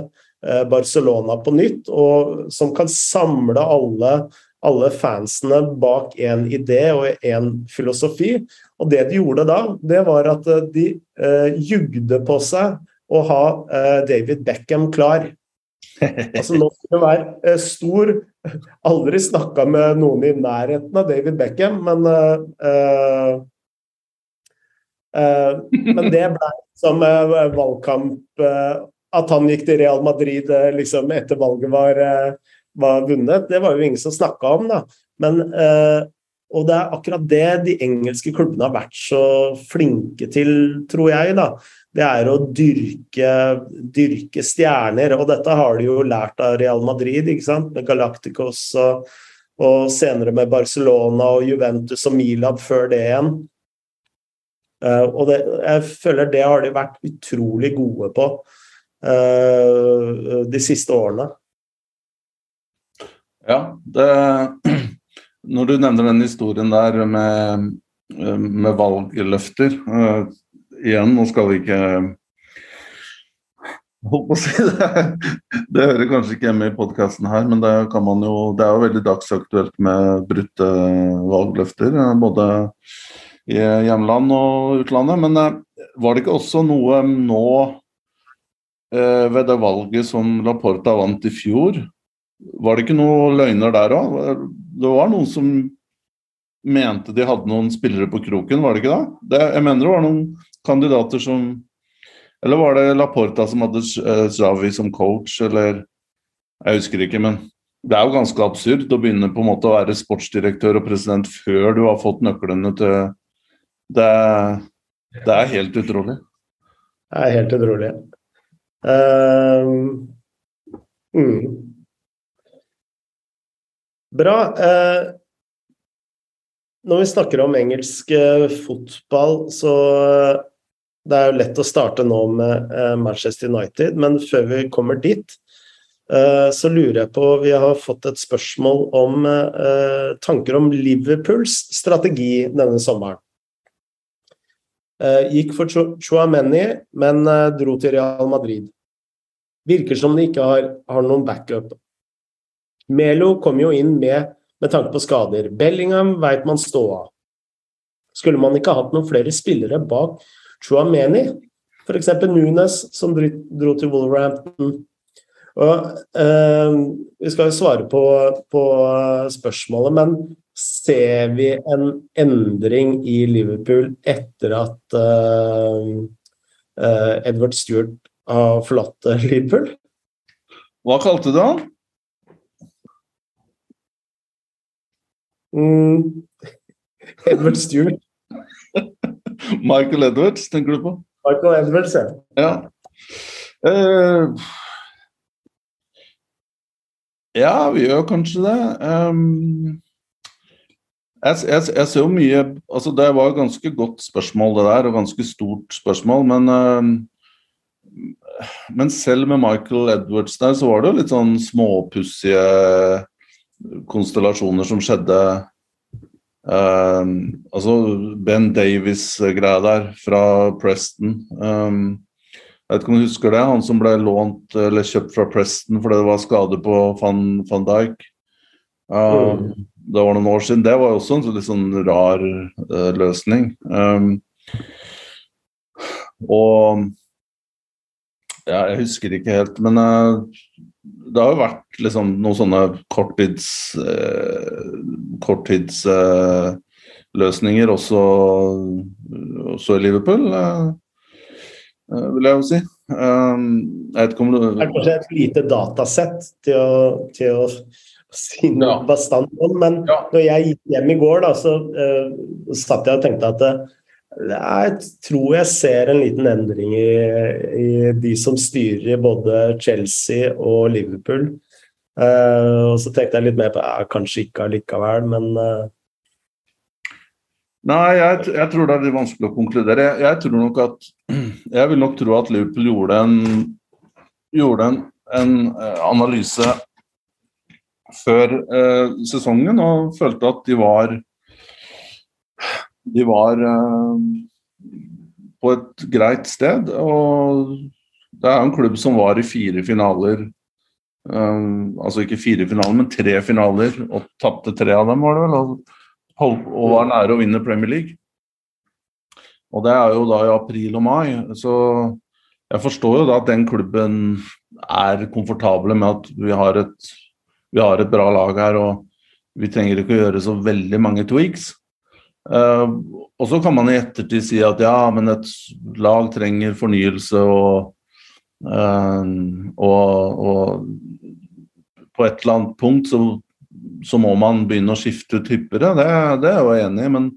Barcelona på nytt, og som kan samle alle alle fansene bak en idé og en filosofi. Og det de gjorde da, det var at eh, de eh, jugde på seg å ha eh, David Beckham klar. Altså Nå skulle det være eh, stor Aldri snakka med noen i nærheten av David Beckham, men eh, eh, Men det ble som valgkamp At han gikk til Real Madrid liksom etter valget var var vunnet, det var jo ingen som snakka om. da. Men, eh, og det er akkurat det de engelske klubbene har vært så flinke til, tror jeg. da. Det er å dyrke, dyrke stjerner, og dette har de jo lært av Real Madrid, ikke sant? med Galacticos og, og senere med Barcelona og Juventus og Milab før det igjen. Uh, og det, jeg føler det har de vært utrolig gode på uh, de siste årene. Ja, det, når du nevner den historien der med, med valgløfter uh, Igjen, nå skal vi ikke holdt på å si det. Det hører kanskje ikke hjemme i podkasten her, men det, jo, det er jo veldig dagsaktuelt med brutte valgløfter. Både i hjemland og utlandet. Men var det ikke også noe nå ved det valget som Laporta vant i fjor, var det ikke noen løgner der òg? Det var noen som mente de hadde noen spillere på kroken, var det ikke da? Det, jeg mener det var noen kandidater som Eller var det Laporta som hadde Xavi som coach, eller Jeg husker ikke, men det er jo ganske absurd å begynne på en måte å være sportsdirektør og president før du har fått nøklene til Det, det er helt utrolig. Det er helt utrolig. Uh, mm. Bra. Eh, når vi snakker om engelsk eh, fotball, så eh, det er jo lett å starte nå med Manchester United, men før vi kommer dit, så lurer jeg på Vi har fått et spørsmål om tanker om Liverpools strategi denne sommeren. Gikk for Chouameni, men dro til Real Madrid. Virker som de ikke har, har noen backup Melo kom jo inn med, med tanke på skader. Bellingham veit man stå av. Skulle man ikke hatt noen flere spillere bak Chuameni? F.eks. Nunes, som dro til Wolverhampton. Og, eh, vi skal jo svare på, på, spørsmålet, men ser vi en endring i Liverpool etter at eh, eh, Edward Stewart har forlatt Liverpool? Hva kalte du han? Mm. Edward Stewart. Michael Edwards, tenker du på? Michael Edwards, ja. Ja, uh, ja vi gjør kanskje det. Um, jeg, jeg, jeg, ser jo mye altså Det var et ganske godt spørsmål, det der, og ganske stort spørsmål. Men, uh, men selv med Michael Edwards der, så var det jo litt sånn småpussige konstellasjoner som skjedde Um, altså Ben Davies-greia der fra Preston. Um, jeg vet ikke om du husker det? Han som ble lånt eller kjøpt fra Preston fordi det var skade på van, van Dijk. Um, mm. Det var noen år siden. Det var jo også en litt sånn rar uh, løsning. Um, og ja, jeg husker ikke helt, men uh, det har jo vært liksom noen sånne korttids uh, korttidsløsninger uh, også, også, i Liverpool, vil jeg jo si. Um, jeg vet ikke om du Det er kanskje et lite datasett til å, til å si noe ja. bastant om, men ja. når jeg gikk hjem i går, da, så satt jeg og tenkte at jeg tror jeg ser en liten endring i, i de som styrer i både Chelsea og Liverpool. Uh, og så tenkte jeg litt mer på ja, kanskje ikke allikevel, men uh... Nei, jeg, jeg, tror det er litt vanskelig å konkludere. Jeg, jeg, tror nok at Jeg vil nok tro at Liverpool gjorde en, gjorde en, en uh, analyse før sesongen og følte at de var de var uh, på et greit sted. Og det er en klubb som var i fire finaler. Uh, altså ikke fire finaler, men tre finaler, og tapte tre av dem, var det vel. Og var nære å vinne Premier League. Og det er jo da i april og mai. Så jeg forstår jo da at den klubben er komfortable med at vi har et, vi har et bra lag her, og vi trenger ikke å gjøre så veldig mange tweaks. Uh, og så kan man i ettertid si at ja, men et lag trenger fornyelse og, uh, og, og på et eller annet punkt så, så, må man begynne å skifte ut hyppigere. Det, det er jeg jo enig i. Men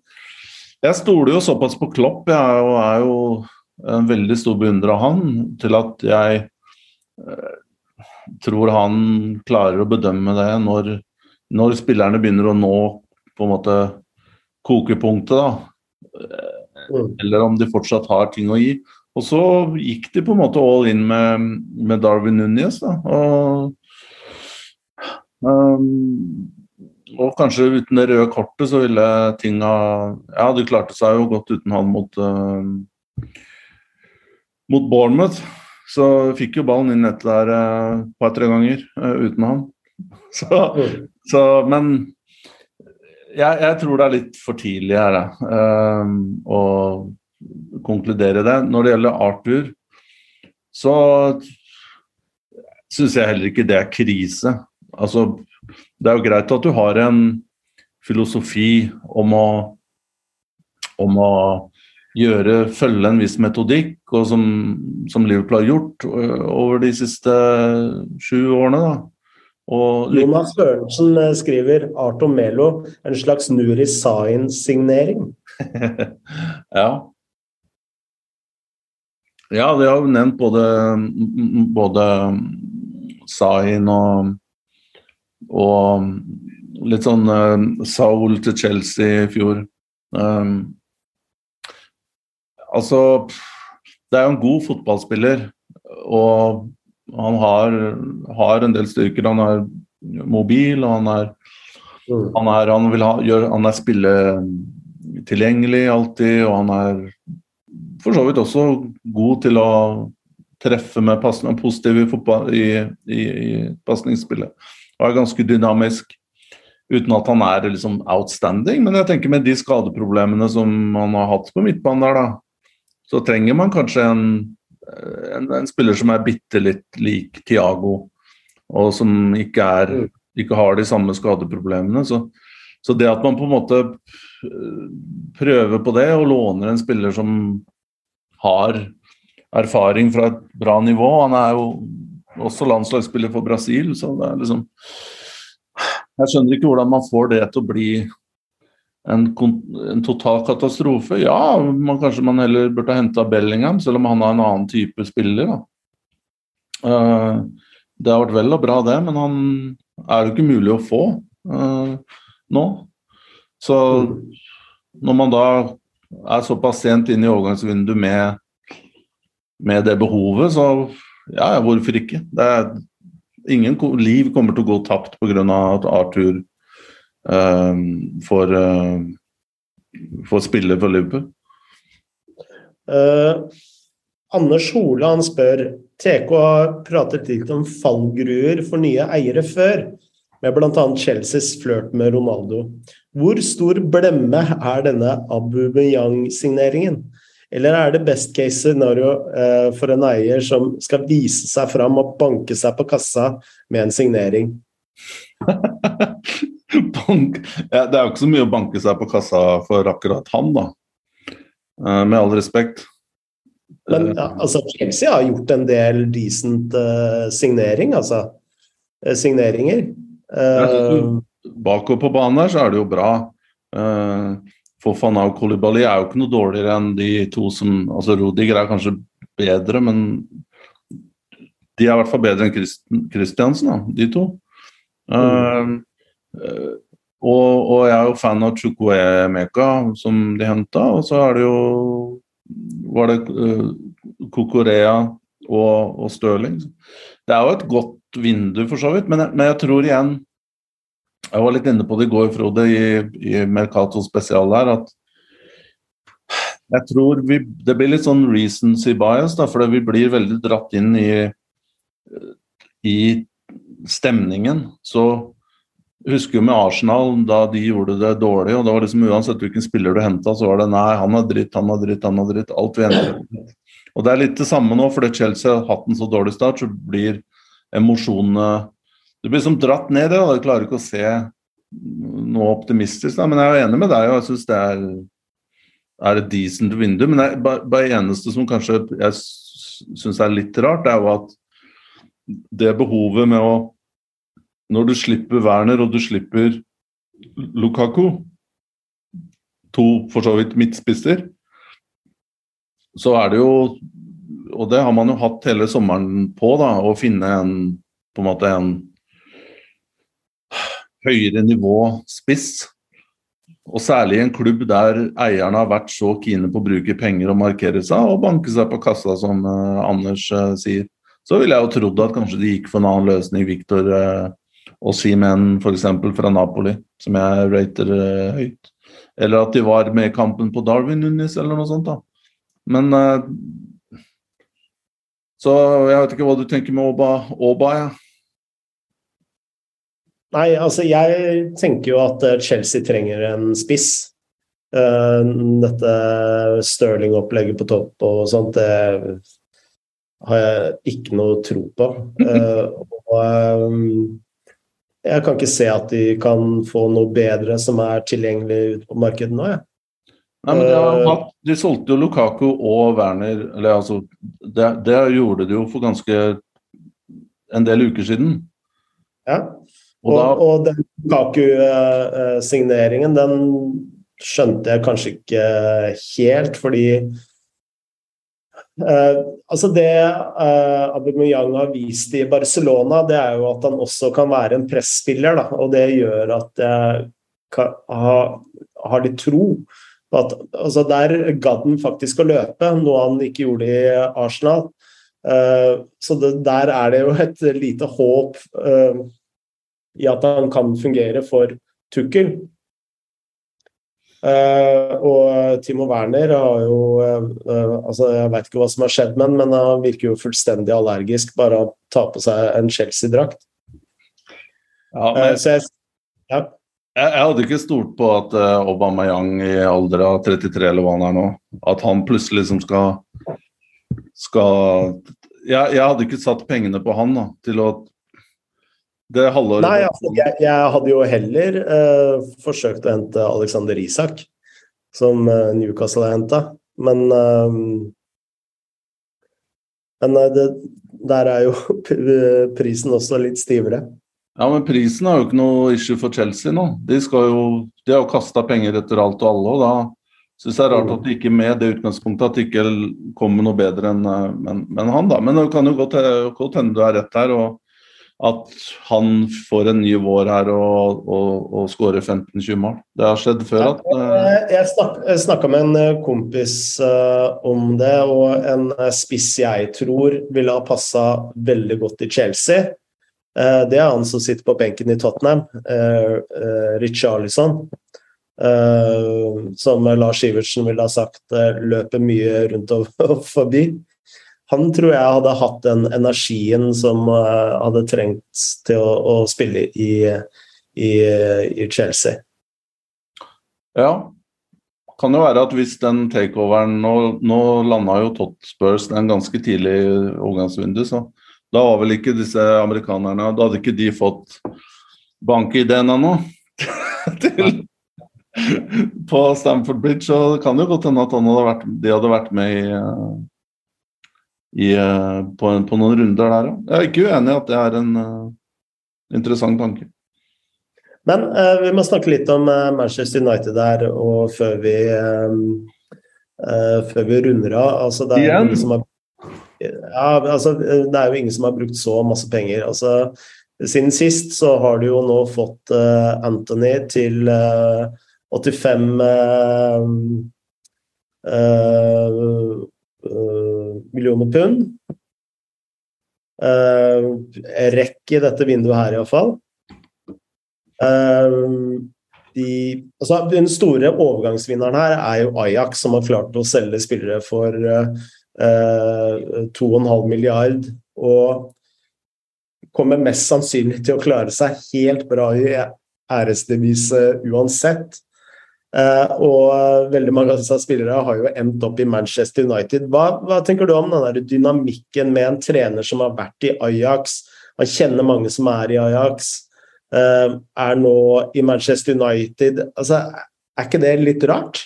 jeg stoler jo såpass på Klopp, jeg er jo, er jo en veldig stor beundrer av han, til at jeg uh, tror han klarer å bedømme det når, når spillerne begynner å nå på en måte kokepunktet, da. Mm. Eller om de fortsatt har ting å gi. Og så gikk de på en måte all in med, med Darwin Núñez. Og, um, og kanskje uten det røde kortet så ville tinga Ja, de klarte seg jo godt uten han mot, uh, mot Bournemouth. Så fikk jo ballen inn nettet der et uh, par-tre ganger uh, uten han. Så, mm. så, men jeg, jeg, tror det er litt for tidlig her, uh, å konkludere det. Når det gjelder Arthur, så syns jeg heller ikke det er krise. Altså, det er jo greit at du har en filosofi om å, om å gjøre, følge en viss metodikk, og som, som Liverpool har gjort over de siste sju årene. da Jonas Sørensen eh, skriver Arto Melo, en slags Nuri Sain-signering. ja. Ja, de har jo nevnt både, både Sain og, og litt sånn uh, Saul til Chelsea i fjor. Um, altså Det er jo en god fotballspiller, og han har, har, en del styrker. Han er mobil, og han er, mm. han er, han ha, gjør, han er spilletilgjengelig alltid, og han er for så vidt også god til å treffe med passning, positiv i, fotball, i, i, i pasningsspillet. Og er ganske dynamisk. Uten at han er liksom outstanding, men jeg tenker med de skadeproblemene som han har hatt på midtbanen der, da, så trenger man kanskje en en, en, spiller som er bitte litt lik Tiago, og som ikke, er, mm. ikke har de samme skadeproblemene. Så, så, det at man på en måte prøver på det og låner en spiller som har erfaring fra et bra nivå Han er jo også landslagsspiller for Brasil, så det er liksom Jeg skjønner ikke hvordan man får det til å bli en, en total katastrofe? Ja, man, kanskje man heller burde ha henta Bellingham, selv om han har en annen type spiller. Uh, det har vært vel og bra, det, men han er jo ikke mulig å få uh, nå. Så når man da er såpass sent inn i overgangsvinduet med, med det behovet, så ja, hvorfor ikke? Er, ingen liv kommer til å gå tapt pga. at Arthur for, uh, for spillet for Liverpool. Uh, Anders Hole han spør TK har pratet litt om fallgruer for nye eiere før, med bl.a. Chelseas flørt med Ronaldo. Hvor stor blemme er denne Aubameyang-signeringen? Eller er det best case scenario uh, for en eier som skal vise seg fram og banke seg på kassa med en signering? Bank. Ja, det er jo ikke så mye å banke seg på kassa for akkurat han, da. Uh, med all respekt. Men ja, altså, Chelsea har gjort en del decent uh, signering, altså. signeringer. Uh, Bakover på banen her så er det jo bra. Uh, Fofana og Kolibali er jo ikke noe dårligere enn de to som altså Rodiger er kanskje bedre, men de er i hvert fall bedre enn Christiansen, da, de to. Uh, uh, og, og, jeg er jo fan av Chukwuemeka, som de henta. Og så er det jo Var det uh, Kokorea og, og Stirling. Det er jo et godt vindu, for så vidt, men, men jeg tror igjen jeg var litt inne på det i går, Frode, i, i Mercato spesial her, at jeg tror vi, det blir litt sånn recency bias, da, for vi blir veldig dratt inn i, i stemningen. Så husker jo med Arsenal, da de gjorde det dårlig, og det var liksom uansett hvilken spiller du henta, så var det nei, han har dritt, han har dritt, han har dritt. Alt vi endrer. Og det er litt det samme nå, fordi Chelsea har hatt en så dårlig start, så blir emosjonene du blir som dratt ned i det, klarer ikke å se noe optimistisk. Da. Men jeg er jo enig med deg, og jeg syns det er, er, et decent vindu. Men det bare eneste som kanskje jeg syns er litt rart, det er jo at det behovet med å Når du slipper Werner og du slipper Lukaku, to for så vidt midtspisser, så er det jo Og det har man jo hatt hele sommeren på, da, å finne en på en måte en høyere nivå spiss. Og særlig i en klubb der eierne har vært så kine på å bruke penger og markere seg og banke seg på kassa, som uh, Anders uh, sier. Så ville jeg jo trodd at kanskje de gikk for en annen løsning, Viktor uh, og Simen f.eks. fra Napoli, som jeg rater høyt. Eller at de var med i kampen på Darwin Nunes eller noe sånt. da. Men Så jeg vet ikke hva du tenker med Åba, Åba ja. Nei, altså jeg tenker jo at eh, Chelsea trenger en spiss. Uh, dette Stirling-opplegget på topp og sånt, det har jeg ikke noe tro på. Uh, og um, jeg kan ikke se at de kan få noe bedre som er tilgjengelig ute på markedet nå, Ja. Nei, men de, de, solgte jo Lukaku og Werner eller altså, det, det gjorde de jo for ganske en del uker siden. Ja. Og, og, og den Lukaku-signeringen den skjønte jeg kanskje ikke helt, fordi uh, Altså, det uh, Aubameyang har vist i Barcelona, det er jo at han også kan være en presspiller, da, og det gjør at jeg kan, ha, har litt tro på at altså Der gadd han faktisk å løpe, noe han ikke gjorde i Arsenal. Uh, så det, der er det jo et lite håp. I at han kan fungere for Tukkel. Uh, og Timo Werner har jo uh, altså Jeg veit ikke hva som har skjedd med ham, men han virker jo fullstendig allergisk bare av å ta på seg en Chelsea-drakt. Ja, uh, så jeg, ja. jeg, hadde ikke stolt på at Aubameyang i alder av 33 eller hva han er nå, at han plutselig liksom skal skal jeg, jeg hadde ikke satt pengene på han da, til å det halvåret Nei, altså, jeg, jeg, hadde jo heller uh, forsøkt å hente Alexander Isak, som uh, Newcastle har henta. Men uh, Men det, der er jo prisen også litt stivere. Ja, men prisen er jo ikke noe issue for Chelsea nå. De, jo, de har jo kasta penger etter alt og alle, og da syns jeg det er rart at de ikke med det utgangspunktet at det ikke kommer noe bedre enn men, men han, da. Men det kan jo godt hende du er rett der. og at han får en ny vår her og, og, og skårer 15-20 mål. Det har skjedd før at uh... Jeg snakka med en eh, kompis uh, om det, og en spiss jeg tror ville ha passa veldig godt i Chelsea. det er han som sitter på benken i Tottenham, Richarlison. som Lars Iversen ville ha sagt løper mye rundt og forbi. Han tror jeg hadde hatt den energien som hadde trengt til å, å spille i, i, i Chelsea. Ja, kan jo være at hvis den takeoveren Nå, nå landa jo Totspurs en ganske tidlig overgangsvindu, så da var vel ikke disse amerikanerne Da hadde ikke de fått bank i den ennå på Stamford Bridge. Så kan det jo godt hende at hadde vært, de hadde vært med i, i på, på, noen runder der òg. Jeg er ikke uenig i at det er en uh, interessant tanke. Men uh, vi må snakke litt om uh, Manchester United der, og før vi, uh, før vi runder av. Altså, det, er? Har, ja, altså, det er jo ingen som har brukt så masse penger. Altså, siden sist så har du jo nå fått Anthony til 85 millioner pund. rekk i dette vinduet her, iallfall. Uh, de, altså, den store overgangsvinneren her er jo Ajax, som har klart å selge spillere for uh, uh, 2,5 milliard. Og kommer mest sannsynlig til å klare seg helt bra i æresdevise uansett. Uh, og veldig mange av disse spillere har jo endt opp i Manchester United. Hva, hva tenker du om den dynamikken med en trener som har vært i Ajax? Man kjenner mange som er i Ajax. Eh, er nå i Manchester United. Altså, er ikke det litt rart?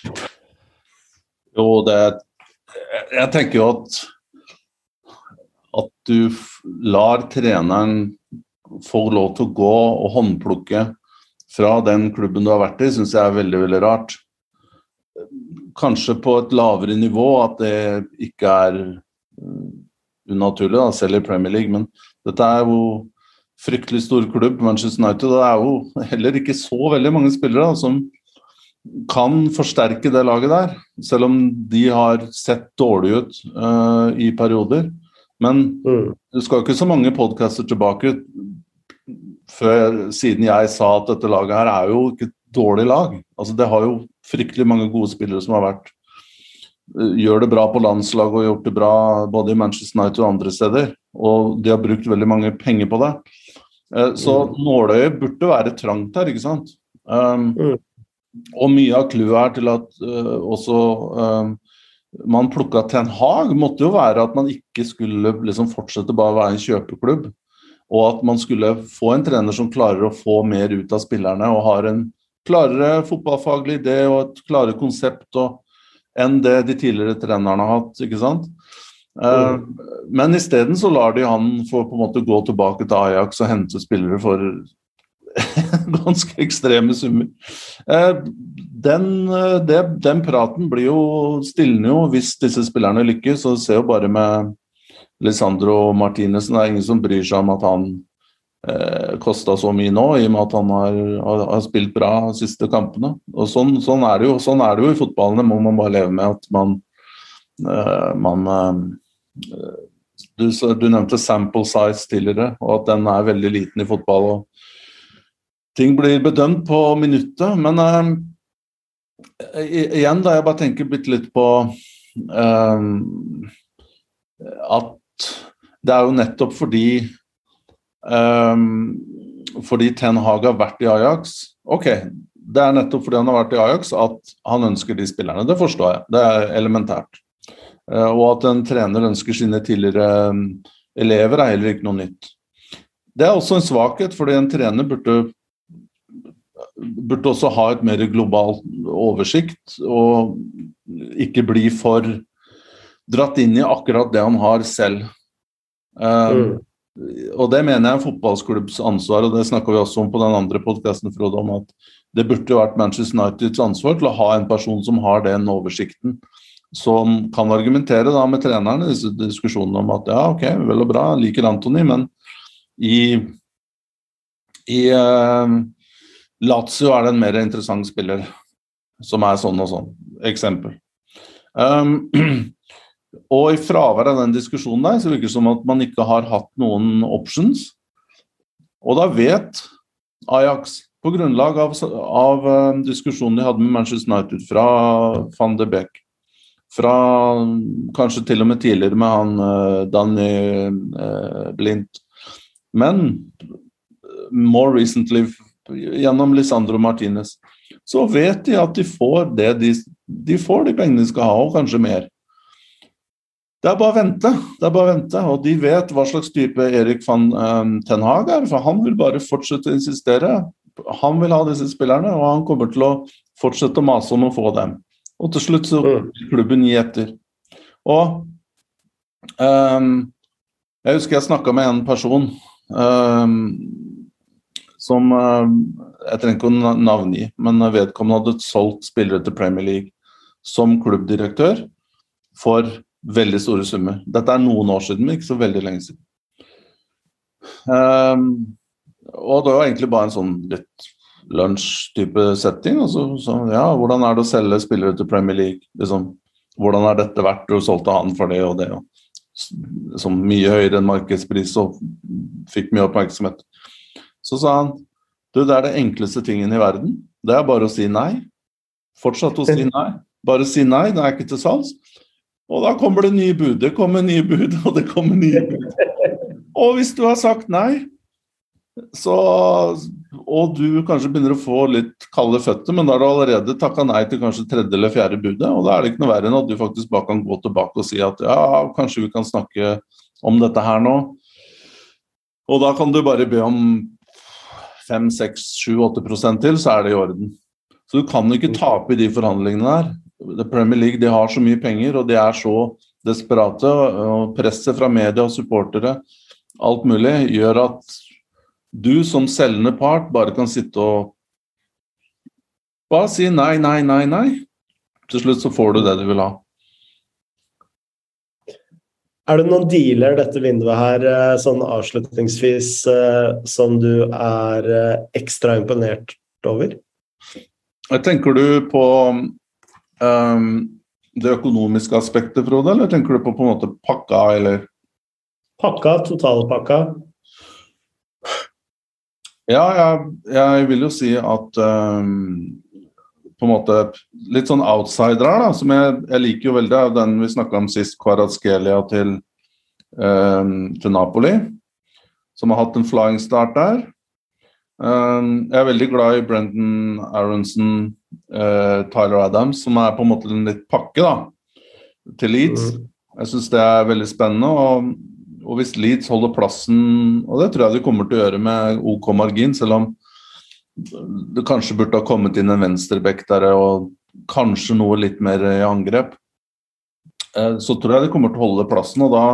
Jo, det Jeg tenker jo at at du lar treneren få lov til å gå og håndplukke fra den klubben du har vært i, syns jeg er veldig, veldig rart. Kanskje på et lavere nivå, at det ikke er unaturlig, da, selv i Premier League, men dette er jo fryktelig stor klubb, Manchester United. Det er jo heller ikke så veldig mange spillere da, som kan forsterke det laget der. Selv om de har sett dårlig ut uh, i perioder. Men mm. det skal ikke så mange podcaster tilbake før, siden jeg sa at dette laget her er jo ikke et dårlig lag. Altså Det har jo fryktelig mange gode spillere som har vært uh, gjør det bra på landslaget og gjort det bra både i Manchester United og andre steder. Og de har brukt veldig mange penger på det. Eh, så mm. nåløyet burde være trangt her, ikke sant. Um, mm. Og mye av clouet her til at uh, også um, man plukka Ten Hag, måtte jo være at man ikke skulle liksom, fortsette bare å være en kjøpeklubb. Og at man skulle få en trener som klarer å få mer ut av spillerne og har en klarere fotballfaglig idé og et klarere konsept og, enn det de tidligere trenerne har hatt. ikke sant? Uh, men isteden så lar de han få på en måte gå tilbake til Ajax og hente spillere for ganske ekstreme summer. Uh, den, uh, det, den, praten blir jo stilner jo hvis disse spillerne lykkes. og ser jo bare med Lisandro Martinesen. det er ingen som bryr seg om at han eh, kosta så mye nå, i og med at han har, har, har spilt bra de siste kampene. Og sånn, sånn, er jo, sånn, er det jo, i fotballen, det må man bare leve med. at man, eh, man du, du, nevnte sample size tidligere, og at den er veldig liten i fotball. og Ting blir bedømt på minuttet. Men eh, igjen, da jeg bare tenker bitte litt på uh, at det er jo nettopp fordi um, fordi Ten Hag har vært i Ajax. Ok, det er nettopp fordi han har vært i Ajax at han ønsker de spillerne. Det forstår jeg. Det er elementært. Uh, og at en trener ønsker sine tidligere um, elever, er heller ikke noe nytt. Det er også en svakhet, fordi en trener burde, burde også ha et mer globalt oversikt og ikke bli for dratt inn i akkurat det han har selv. Um, mm. Og det mener jeg er fotballklubbs ansvar, og det snakka vi også om på den andre podkasten, om at det burde vært Manchester Uniteds ansvar til å ha en person som har den oversikten som kan argumentere da med treneren i disse diskusjonene om at ja, ok, vel og bra, liker Antony, men i, i uh, Lazio er det en mer interessant spiller som er sånn og sånn. Eksempel. Um, og i fravær av den diskusjonen der, så virker det som at man ikke har hatt noen options. Og da vet Ajax, på grunnlag av, av uh, diskusjonen de hadde med Manchester United fra van de Beek, fra kanskje til og med tidligere med han uh, Danny uh, Blindt, men more recently gjennom Lisandro Martinez, så vet de at de får det de, de får de pengene de skal ha, og kanskje mer. Det er bare å vente. det er bare å vente, Og de vet hva slags type Erik van um, Ten Hag er. For han vil bare fortsette å insistere. Han vil ha disse spillerne, og han kommer til å fortsette å mase om å få dem. Og til slutt så vil klubben gi etter. Og um, Jeg husker jeg snakka med en person um, som Jeg trenger ikke å navngi, men vedkommende hadde solgt spillere til Premier League som klubbdirektør for veldig store summer. Dette er noen år siden, men ikke så veldig lenge siden. Um, og det var egentlig bare en sånn litt lunsj-type setting. Og så, så, ja, hvordan er det å selge spillere til Premier League? Liksom, hvordan er dette verdt? Du solgte han for det og det. Og, som mye høyere enn markedspris og fikk mye oppmerksomhet. Så sa han du, det er det enkleste tingen i verden. Det er bare å si nei. Fortsatt å si nei. Bare si nei, det er ikke til salgs. Og da kommer det nye bud. Det kommer nye bud, og det kommer nye bud. Og hvis du har sagt nei, så, og du kanskje begynner å få litt kalde føtter, men da har du allerede takka nei til kanskje tredje eller fjerde budet, og da er det ikke noe verre enn at du faktisk bare kan gå tilbake og si at ja, kanskje vi kan snakke om dette her nå. Og da kan du bare be om 5, 6, 7, 8 til, så er det i orden. Så du kan ikke tape i de forhandlingene der. Premier League de har så mye penger, og de er så desperate. og Presset fra media og supportere, alt mulig, gjør at du som selgende part bare kan sitte og bare si nei, nei, nei, nei. Til slutt så får du det du vil ha. Er det noen dealer dette vinduet her, eh, sånn avslutningsvis, eh, som du er eh, ekstra imponert over? Jeg tenker du på det økonomiske aspektet, Frode, eller tenker du på på en måte pakka, eller? Pakka, totalpakka. Ja, jeg, jeg, vil jo si at um, på en måte litt sånn outsider da, som jeg, jeg liker jo veldig, er den vi snakka om sist, Kvaratskelia til, um, til Napoli. Som har hatt en flying start der. Um, jeg er veldig glad i Brendan Aronson, uh, Tyler Adams, som er på en måte en litt pakke da, til Leeds. Mm. Jeg syns det er veldig spennende. og og hvis Leeds holder plassen, og det tror jeg de kommer til å gjøre med OK margin, selv om det kanskje burde ha kommet inn en venstreback der og kanskje noe litt mer i angrep, uh, så tror jeg de kommer til å holde plassen, og da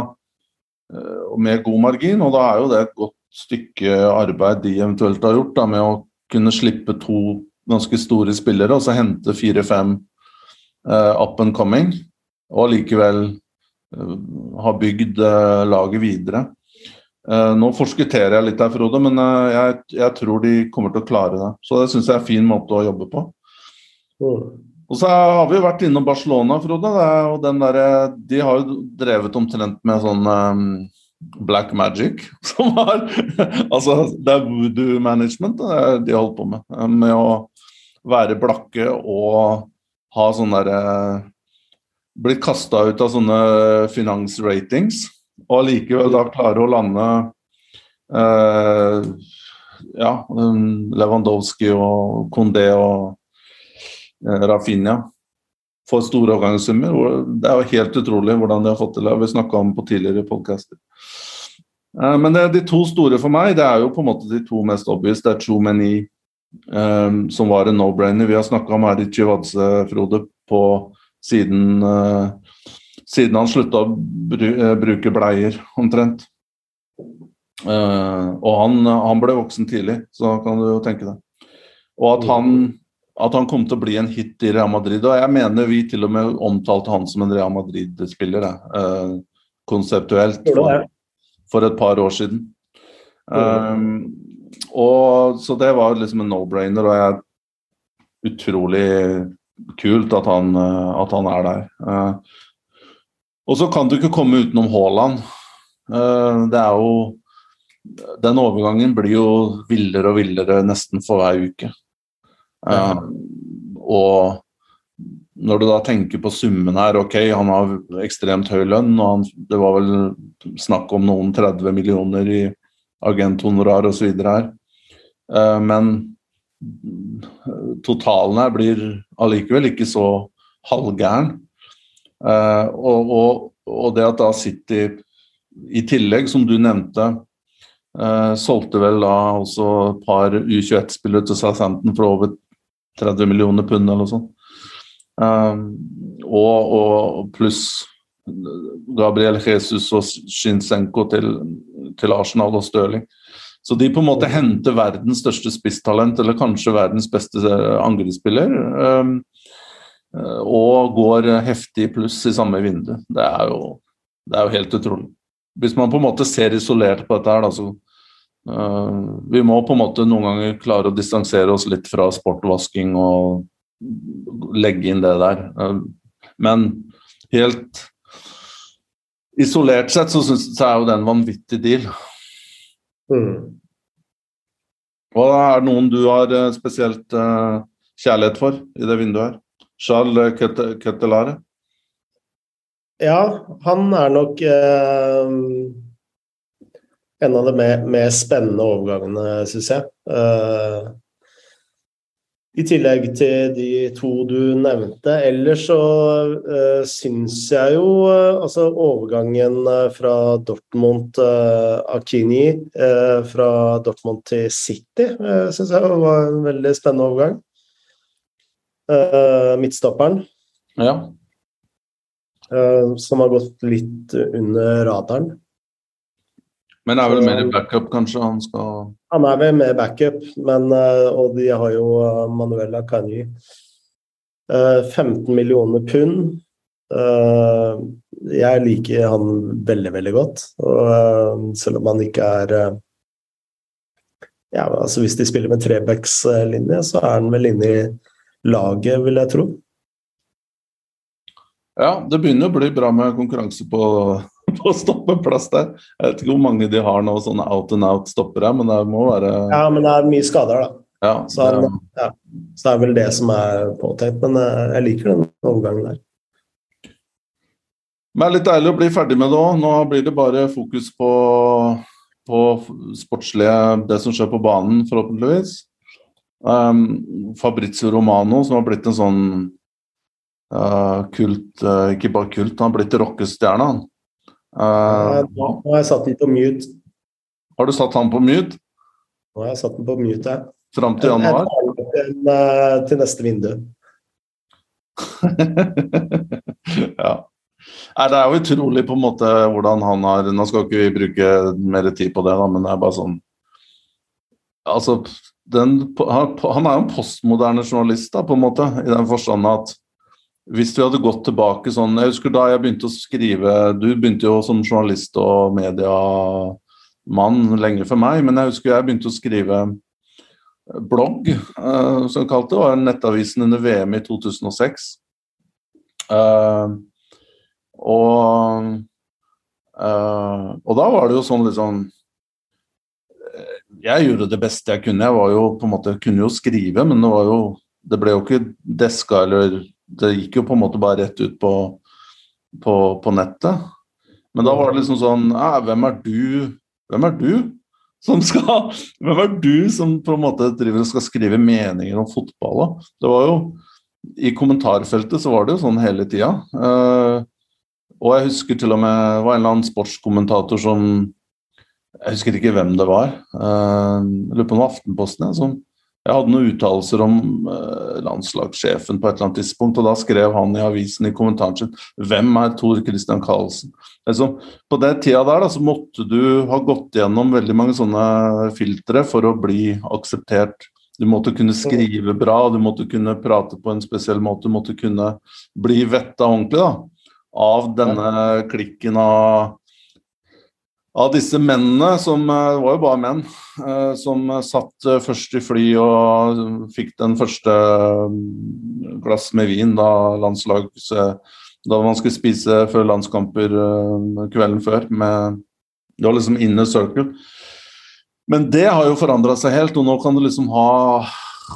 eh, og med god margin. Og da er jo det et godt stykke arbeid de eventuelt har gjort, da, med å kunne slippe to ganske store spillere og så hente fire-fem uh, up and coming, og likevel uh, ha bygd uh, laget videre. Eh, nå forskutterer jeg litt her, Frode, men jeg, jeg, tror de kommer til å klare det. Så det syns jeg er en fin måte å jobbe på. Mm. Og så har vi vært innom Barcelona, Frode. og den der, De har jo drevet omtrent med sånn um, black magic. Som har Altså, det er voodoo management det de holdt på med. Med å være blakke og ha sånn derre blitt kasta ut av sånne finansratings, og allikevel da klare å lande eh, ja, Lewandowski og Condé og eh, Rafinha får store overgangssummer. Det er jo helt utrolig hvordan de har fått til det. Vi snakka om på tidligere podcaster. Eh, men de to store for meg, det er jo på en måte de to mest obvious. Det er Chumeni, eh, som var en no-brainer. Vi har snakka om Erik Chivadze, Frode, på siden, uh, siden han slutta å bru uh, bruke bleier, omtrent. Uh, og han, han, ble voksen tidlig, så kan du jo tenke deg. Og at han, at han kom til å bli en hit i Real Madrid. Og jeg mener vi til og med omtalte han som en Real Madrid-spiller, konseptuelt, for, for, et par år siden. Um, og, så det var liksom en no-brainer, og jeg er utrolig kult at han, eh, at han er der. Eh, og så kan du ikke komme utenom Haaland. Eh, det er jo den overgangen blir jo villere og villere nesten for hver uke. Ja. og når du da tenker på summen her, ok, han har ekstremt høy lønn, og han, det var vel snakk om noen 30 millioner i agenthonorar osv. her. Uh, men totalen her blir allikevel ikke så halvgæren. Uh, og, og, og, det at da City i tillegg, som du nevnte, solgte vel da også et par U21-spillere til Southampton for over 30 millioner pund eller noe sånt. Og, og pluss Gabriel Jesus og Shinsenko til, til Arsenal og Stirling. Så de på en måte henter verdens største spisstalent, eller kanskje verdens beste angrepsspiller. Um, og går heftig pluss i samme vindu. Det er jo, det er jo helt utrolig. Hvis man på en måte ser isolert på dette her, da, så uh, Vi må på en måte noen ganger klare å distansere oss litt fra sportvasking og legge inn det der. Uh, men helt isolert sett så, synes, så er jo det en vanvittig deal. Mm. Og er det noen du har eh, spesielt uh, kjærlighet for i det vinduet her? Charles Kettelare? Ja, han er nok uh, en av de mer, mer spennende overgangene, syns jeg. Uh, i tillegg til de to du nevnte. Ellers så uh, syns jeg jo uh, altså overgangen uh, fra Dortmund uh, Akini uh, fra Dortmund til City uh, syns jeg var en veldig spennende overgang. Midtstopperen. Ja. som har gått litt under radaren. Men er vel mer backup, kanskje? Han skal Han er vel med backup, men, eh, og de har jo eh, Manuela Kanyi. 15 millioner pund. Eh, jeg liker han veldig, veldig godt. Og selv om han ikke er ja, altså Hvis de spiller med trebackslinje, så er han vel inne i laget, vil jeg tro. Ja, det begynner å bli bra med konkurranse på på stoppeplass der. Jeg vet ikke hvor mange de har nå, sånne out and out-stoppere, men det må være Ja, men det er mye skader, da. Ja, så, det... ja. så det er vel det som er påtenkt. Men eh, jeg liker den overgangen der. Men Det er litt deilig å bli ferdig med det òg. Nå blir det bare fokus på, på sportslige, det som skjer på banen, forhåpentligvis. Um, Fabrizio Romano, som har blitt en sånn uh, kult, uh, ikke bare kult, han har blitt rockestjerne. Uh, nå har jeg satt den på mute. Har du satt han på mute? Nå har jeg satt den på mute, jeg. Fram til januar? Til, uh, til neste vindu. ja. Det er jo utrolig på en måte hvordan han har Nå skal ikke vi bruke mer tid på det, da, men det er bare sånn Altså, den, han er jo en postmoderne journalist, da, på en måte, i den forstand at hvis vi hadde gått tilbake sånn Jeg husker da jeg begynte å skrive Du begynte jo som journalist og mediamann lenge før meg, men jeg husker jeg begynte å skrive blogg, eh, som jeg kalte det, var nettavisen under VM i 2006. Uh, eh, og, eh, og da var det jo sånn liksom Jeg gjorde det beste jeg kunne. Jeg var jo på en måte, kunne jo skrive, men det var jo det ble jo ikke deska eller det gikk jo på en måte bare rett ut på, på, på nettet. Men da var det liksom sånn Hvem er du? Hvem er du? Som skal, hvem er du som på en måte driver og skal skrive meninger om fotball? Da? Det var jo I kommentarfeltet så var det jo sånn hele tida. Uh, og jeg husker til og med det var en eller annen sportskommentator som Jeg husker ikke hvem det var. Uh, lurer på om Aftenposten. Ja, som jeg hadde noen uttalelser om uh, landslagssjefen på et eller annet tidspunkt, og da skrev han i avisen i kommentaren sin 'Hvem er Tor Christian Karlsen?' Altså, på den tida der da, så måtte du ha gått gjennom veldig mange sånne filtre for å bli akseptert. Du måtte kunne skrive bra, du måtte kunne prate på en spesiell måte, du måtte kunne bli vetta ordentlig da, av denne klikken av av disse mennene, som eh, det var jo bare menn, eh, som satt eh, først i fly og fikk den første mm, glass med vin da landslags da man skulle spise før landskamper kvelden før. Med, det var liksom inner circle. Men det har jo forandra seg helt, og nå kan det liksom ha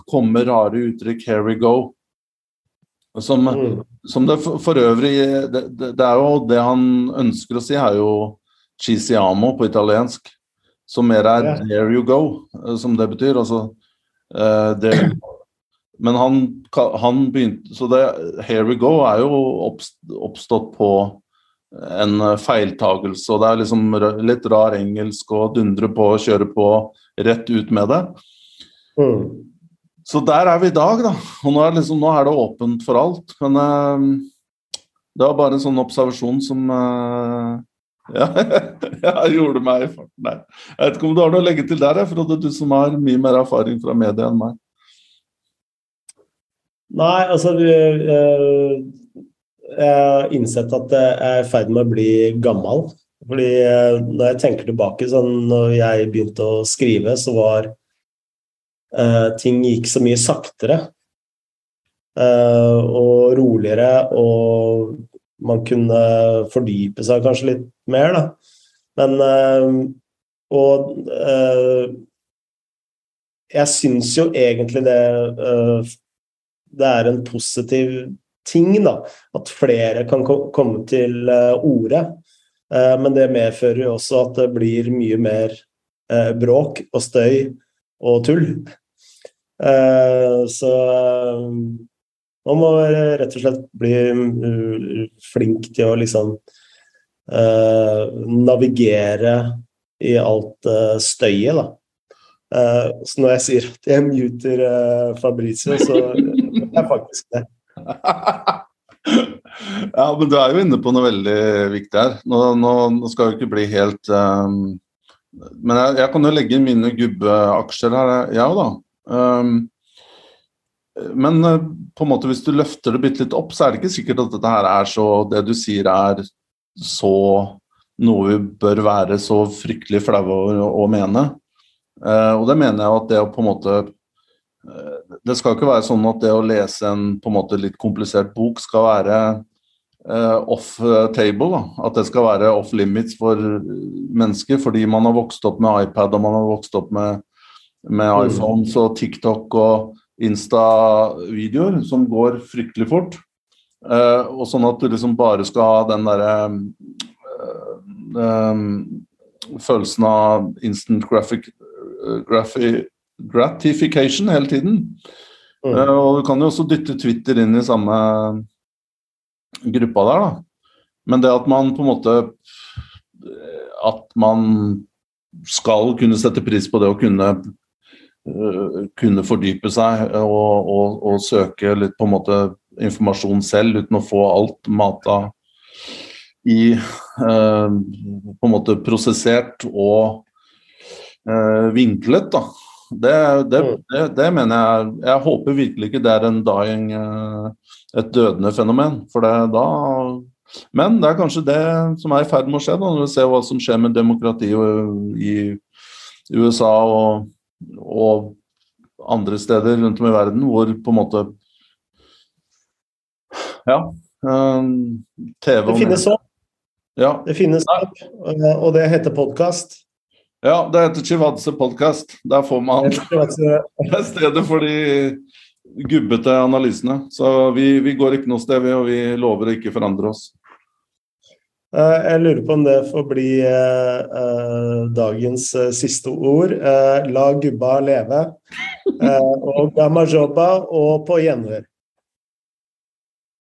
komme rare uttrykk 'here we go'. Som, Mm. som det for, for øvrig det, det, det er jo det han ønsker å si, er jo 'cisiamo' på italiensk. Som mer er Ja. 'there you go', eh, som det betyr. Altså uh, there, Men han, han begynte Så det 'here we go' er jo oppstått på en eh, feiltagelse, og det er liksom litt rar engelsk å dundre på og kjøre på rett ut med det. Mm. Så der er vi i dag, da. Og nå er, liksom, nå er det åpent for alt. Men uh, det var bare en sånn observasjon som eh, ja, jeg gjorde meg i farten der. Jeg vet ikke om du har noe å legge til der, Frode, du som har mye mer erfaring fra media enn meg. Nei, altså eh, Jeg har innsett at jeg er i ferd med å bli gammel. Fordi eh, når jeg tenker tilbake, sånn når jeg begynte å skrive, så var eh, ting gikk så mye saktere. og roligere, og man kunne fordype seg kanskje litt mer, da. Men eh, Og eh, jeg syns jo egentlig det eh, det er en positiv ting, da. At flere kan ko- komme til orde. Men det medfører jo også at det blir mye mer bråk og støy og tull. Så man må rett og slett bli uh, flink til å liksom eh, navigere i alt eh, støyet, da. Eh, så når jeg sier at jeg muter uh, Fabrizio, så er jeg faktisk det. ja, men du er jo inne på noe veldig viktig her. Nå, nå, nå skal jo ikke bli helt um, Men jeg, jeg kan jo legge mine gubbeaksjer her, jeg òg, da. Um, men eh, på en måte hvis du løfter det bitte litt opp, så er det ikke sikkert at dette her er så Det du sier er så noe vi bør være så fryktelig flaue over å, mene. Eh, og det mener jeg at det å på en måte eh, Det skal ikke være sånn at det å lese en på en måte litt komplisert bok skal være off table. Da. At det skal være off limits for mennesker fordi man har vokst opp med iPad og man har vokst opp med, med Mm. iPhones og TikTok og Insta-videoer som går fryktelig fort. Uh, og sånn at du liksom bare skal ha den derre uh, um, følelsen av instant graphic, graphi, gratification hele tiden. Mm. Og du kan jo også dytte Twitter inn i samme gruppa der, da. Men det at man på en måte At man skal kunne sette pris på det å kunne kunne fordype seg og, og, og søke litt på en måte informasjon selv uten å få alt mata i øh, på en måte prosessert og øh, vinklet, da. Det, det, det, det mener jeg Jeg håper virkelig ikke det er en dying øh, et dødende fenomen. For det da Men det er kanskje det som er i ferd med å skje, da, når vi ser hva som skjer med demokrati i USA og, og andre steder rundt om i verden, hvor på en måte Ja. Um, TV Det finnes opp. Ja, Det finnes eh, og det heter podkast. ja, det heter Chivadze podkast. Der får man Det er stedet for de gubbete analysene. Så vi, vi går ikke noe sted, vi, og vi lover å ikke forandre oss. Eh, Jeg lurer på om det får bli eh, eh, dagens siste ord. La gubba leve. Og gamma jobba, og på gjenhør.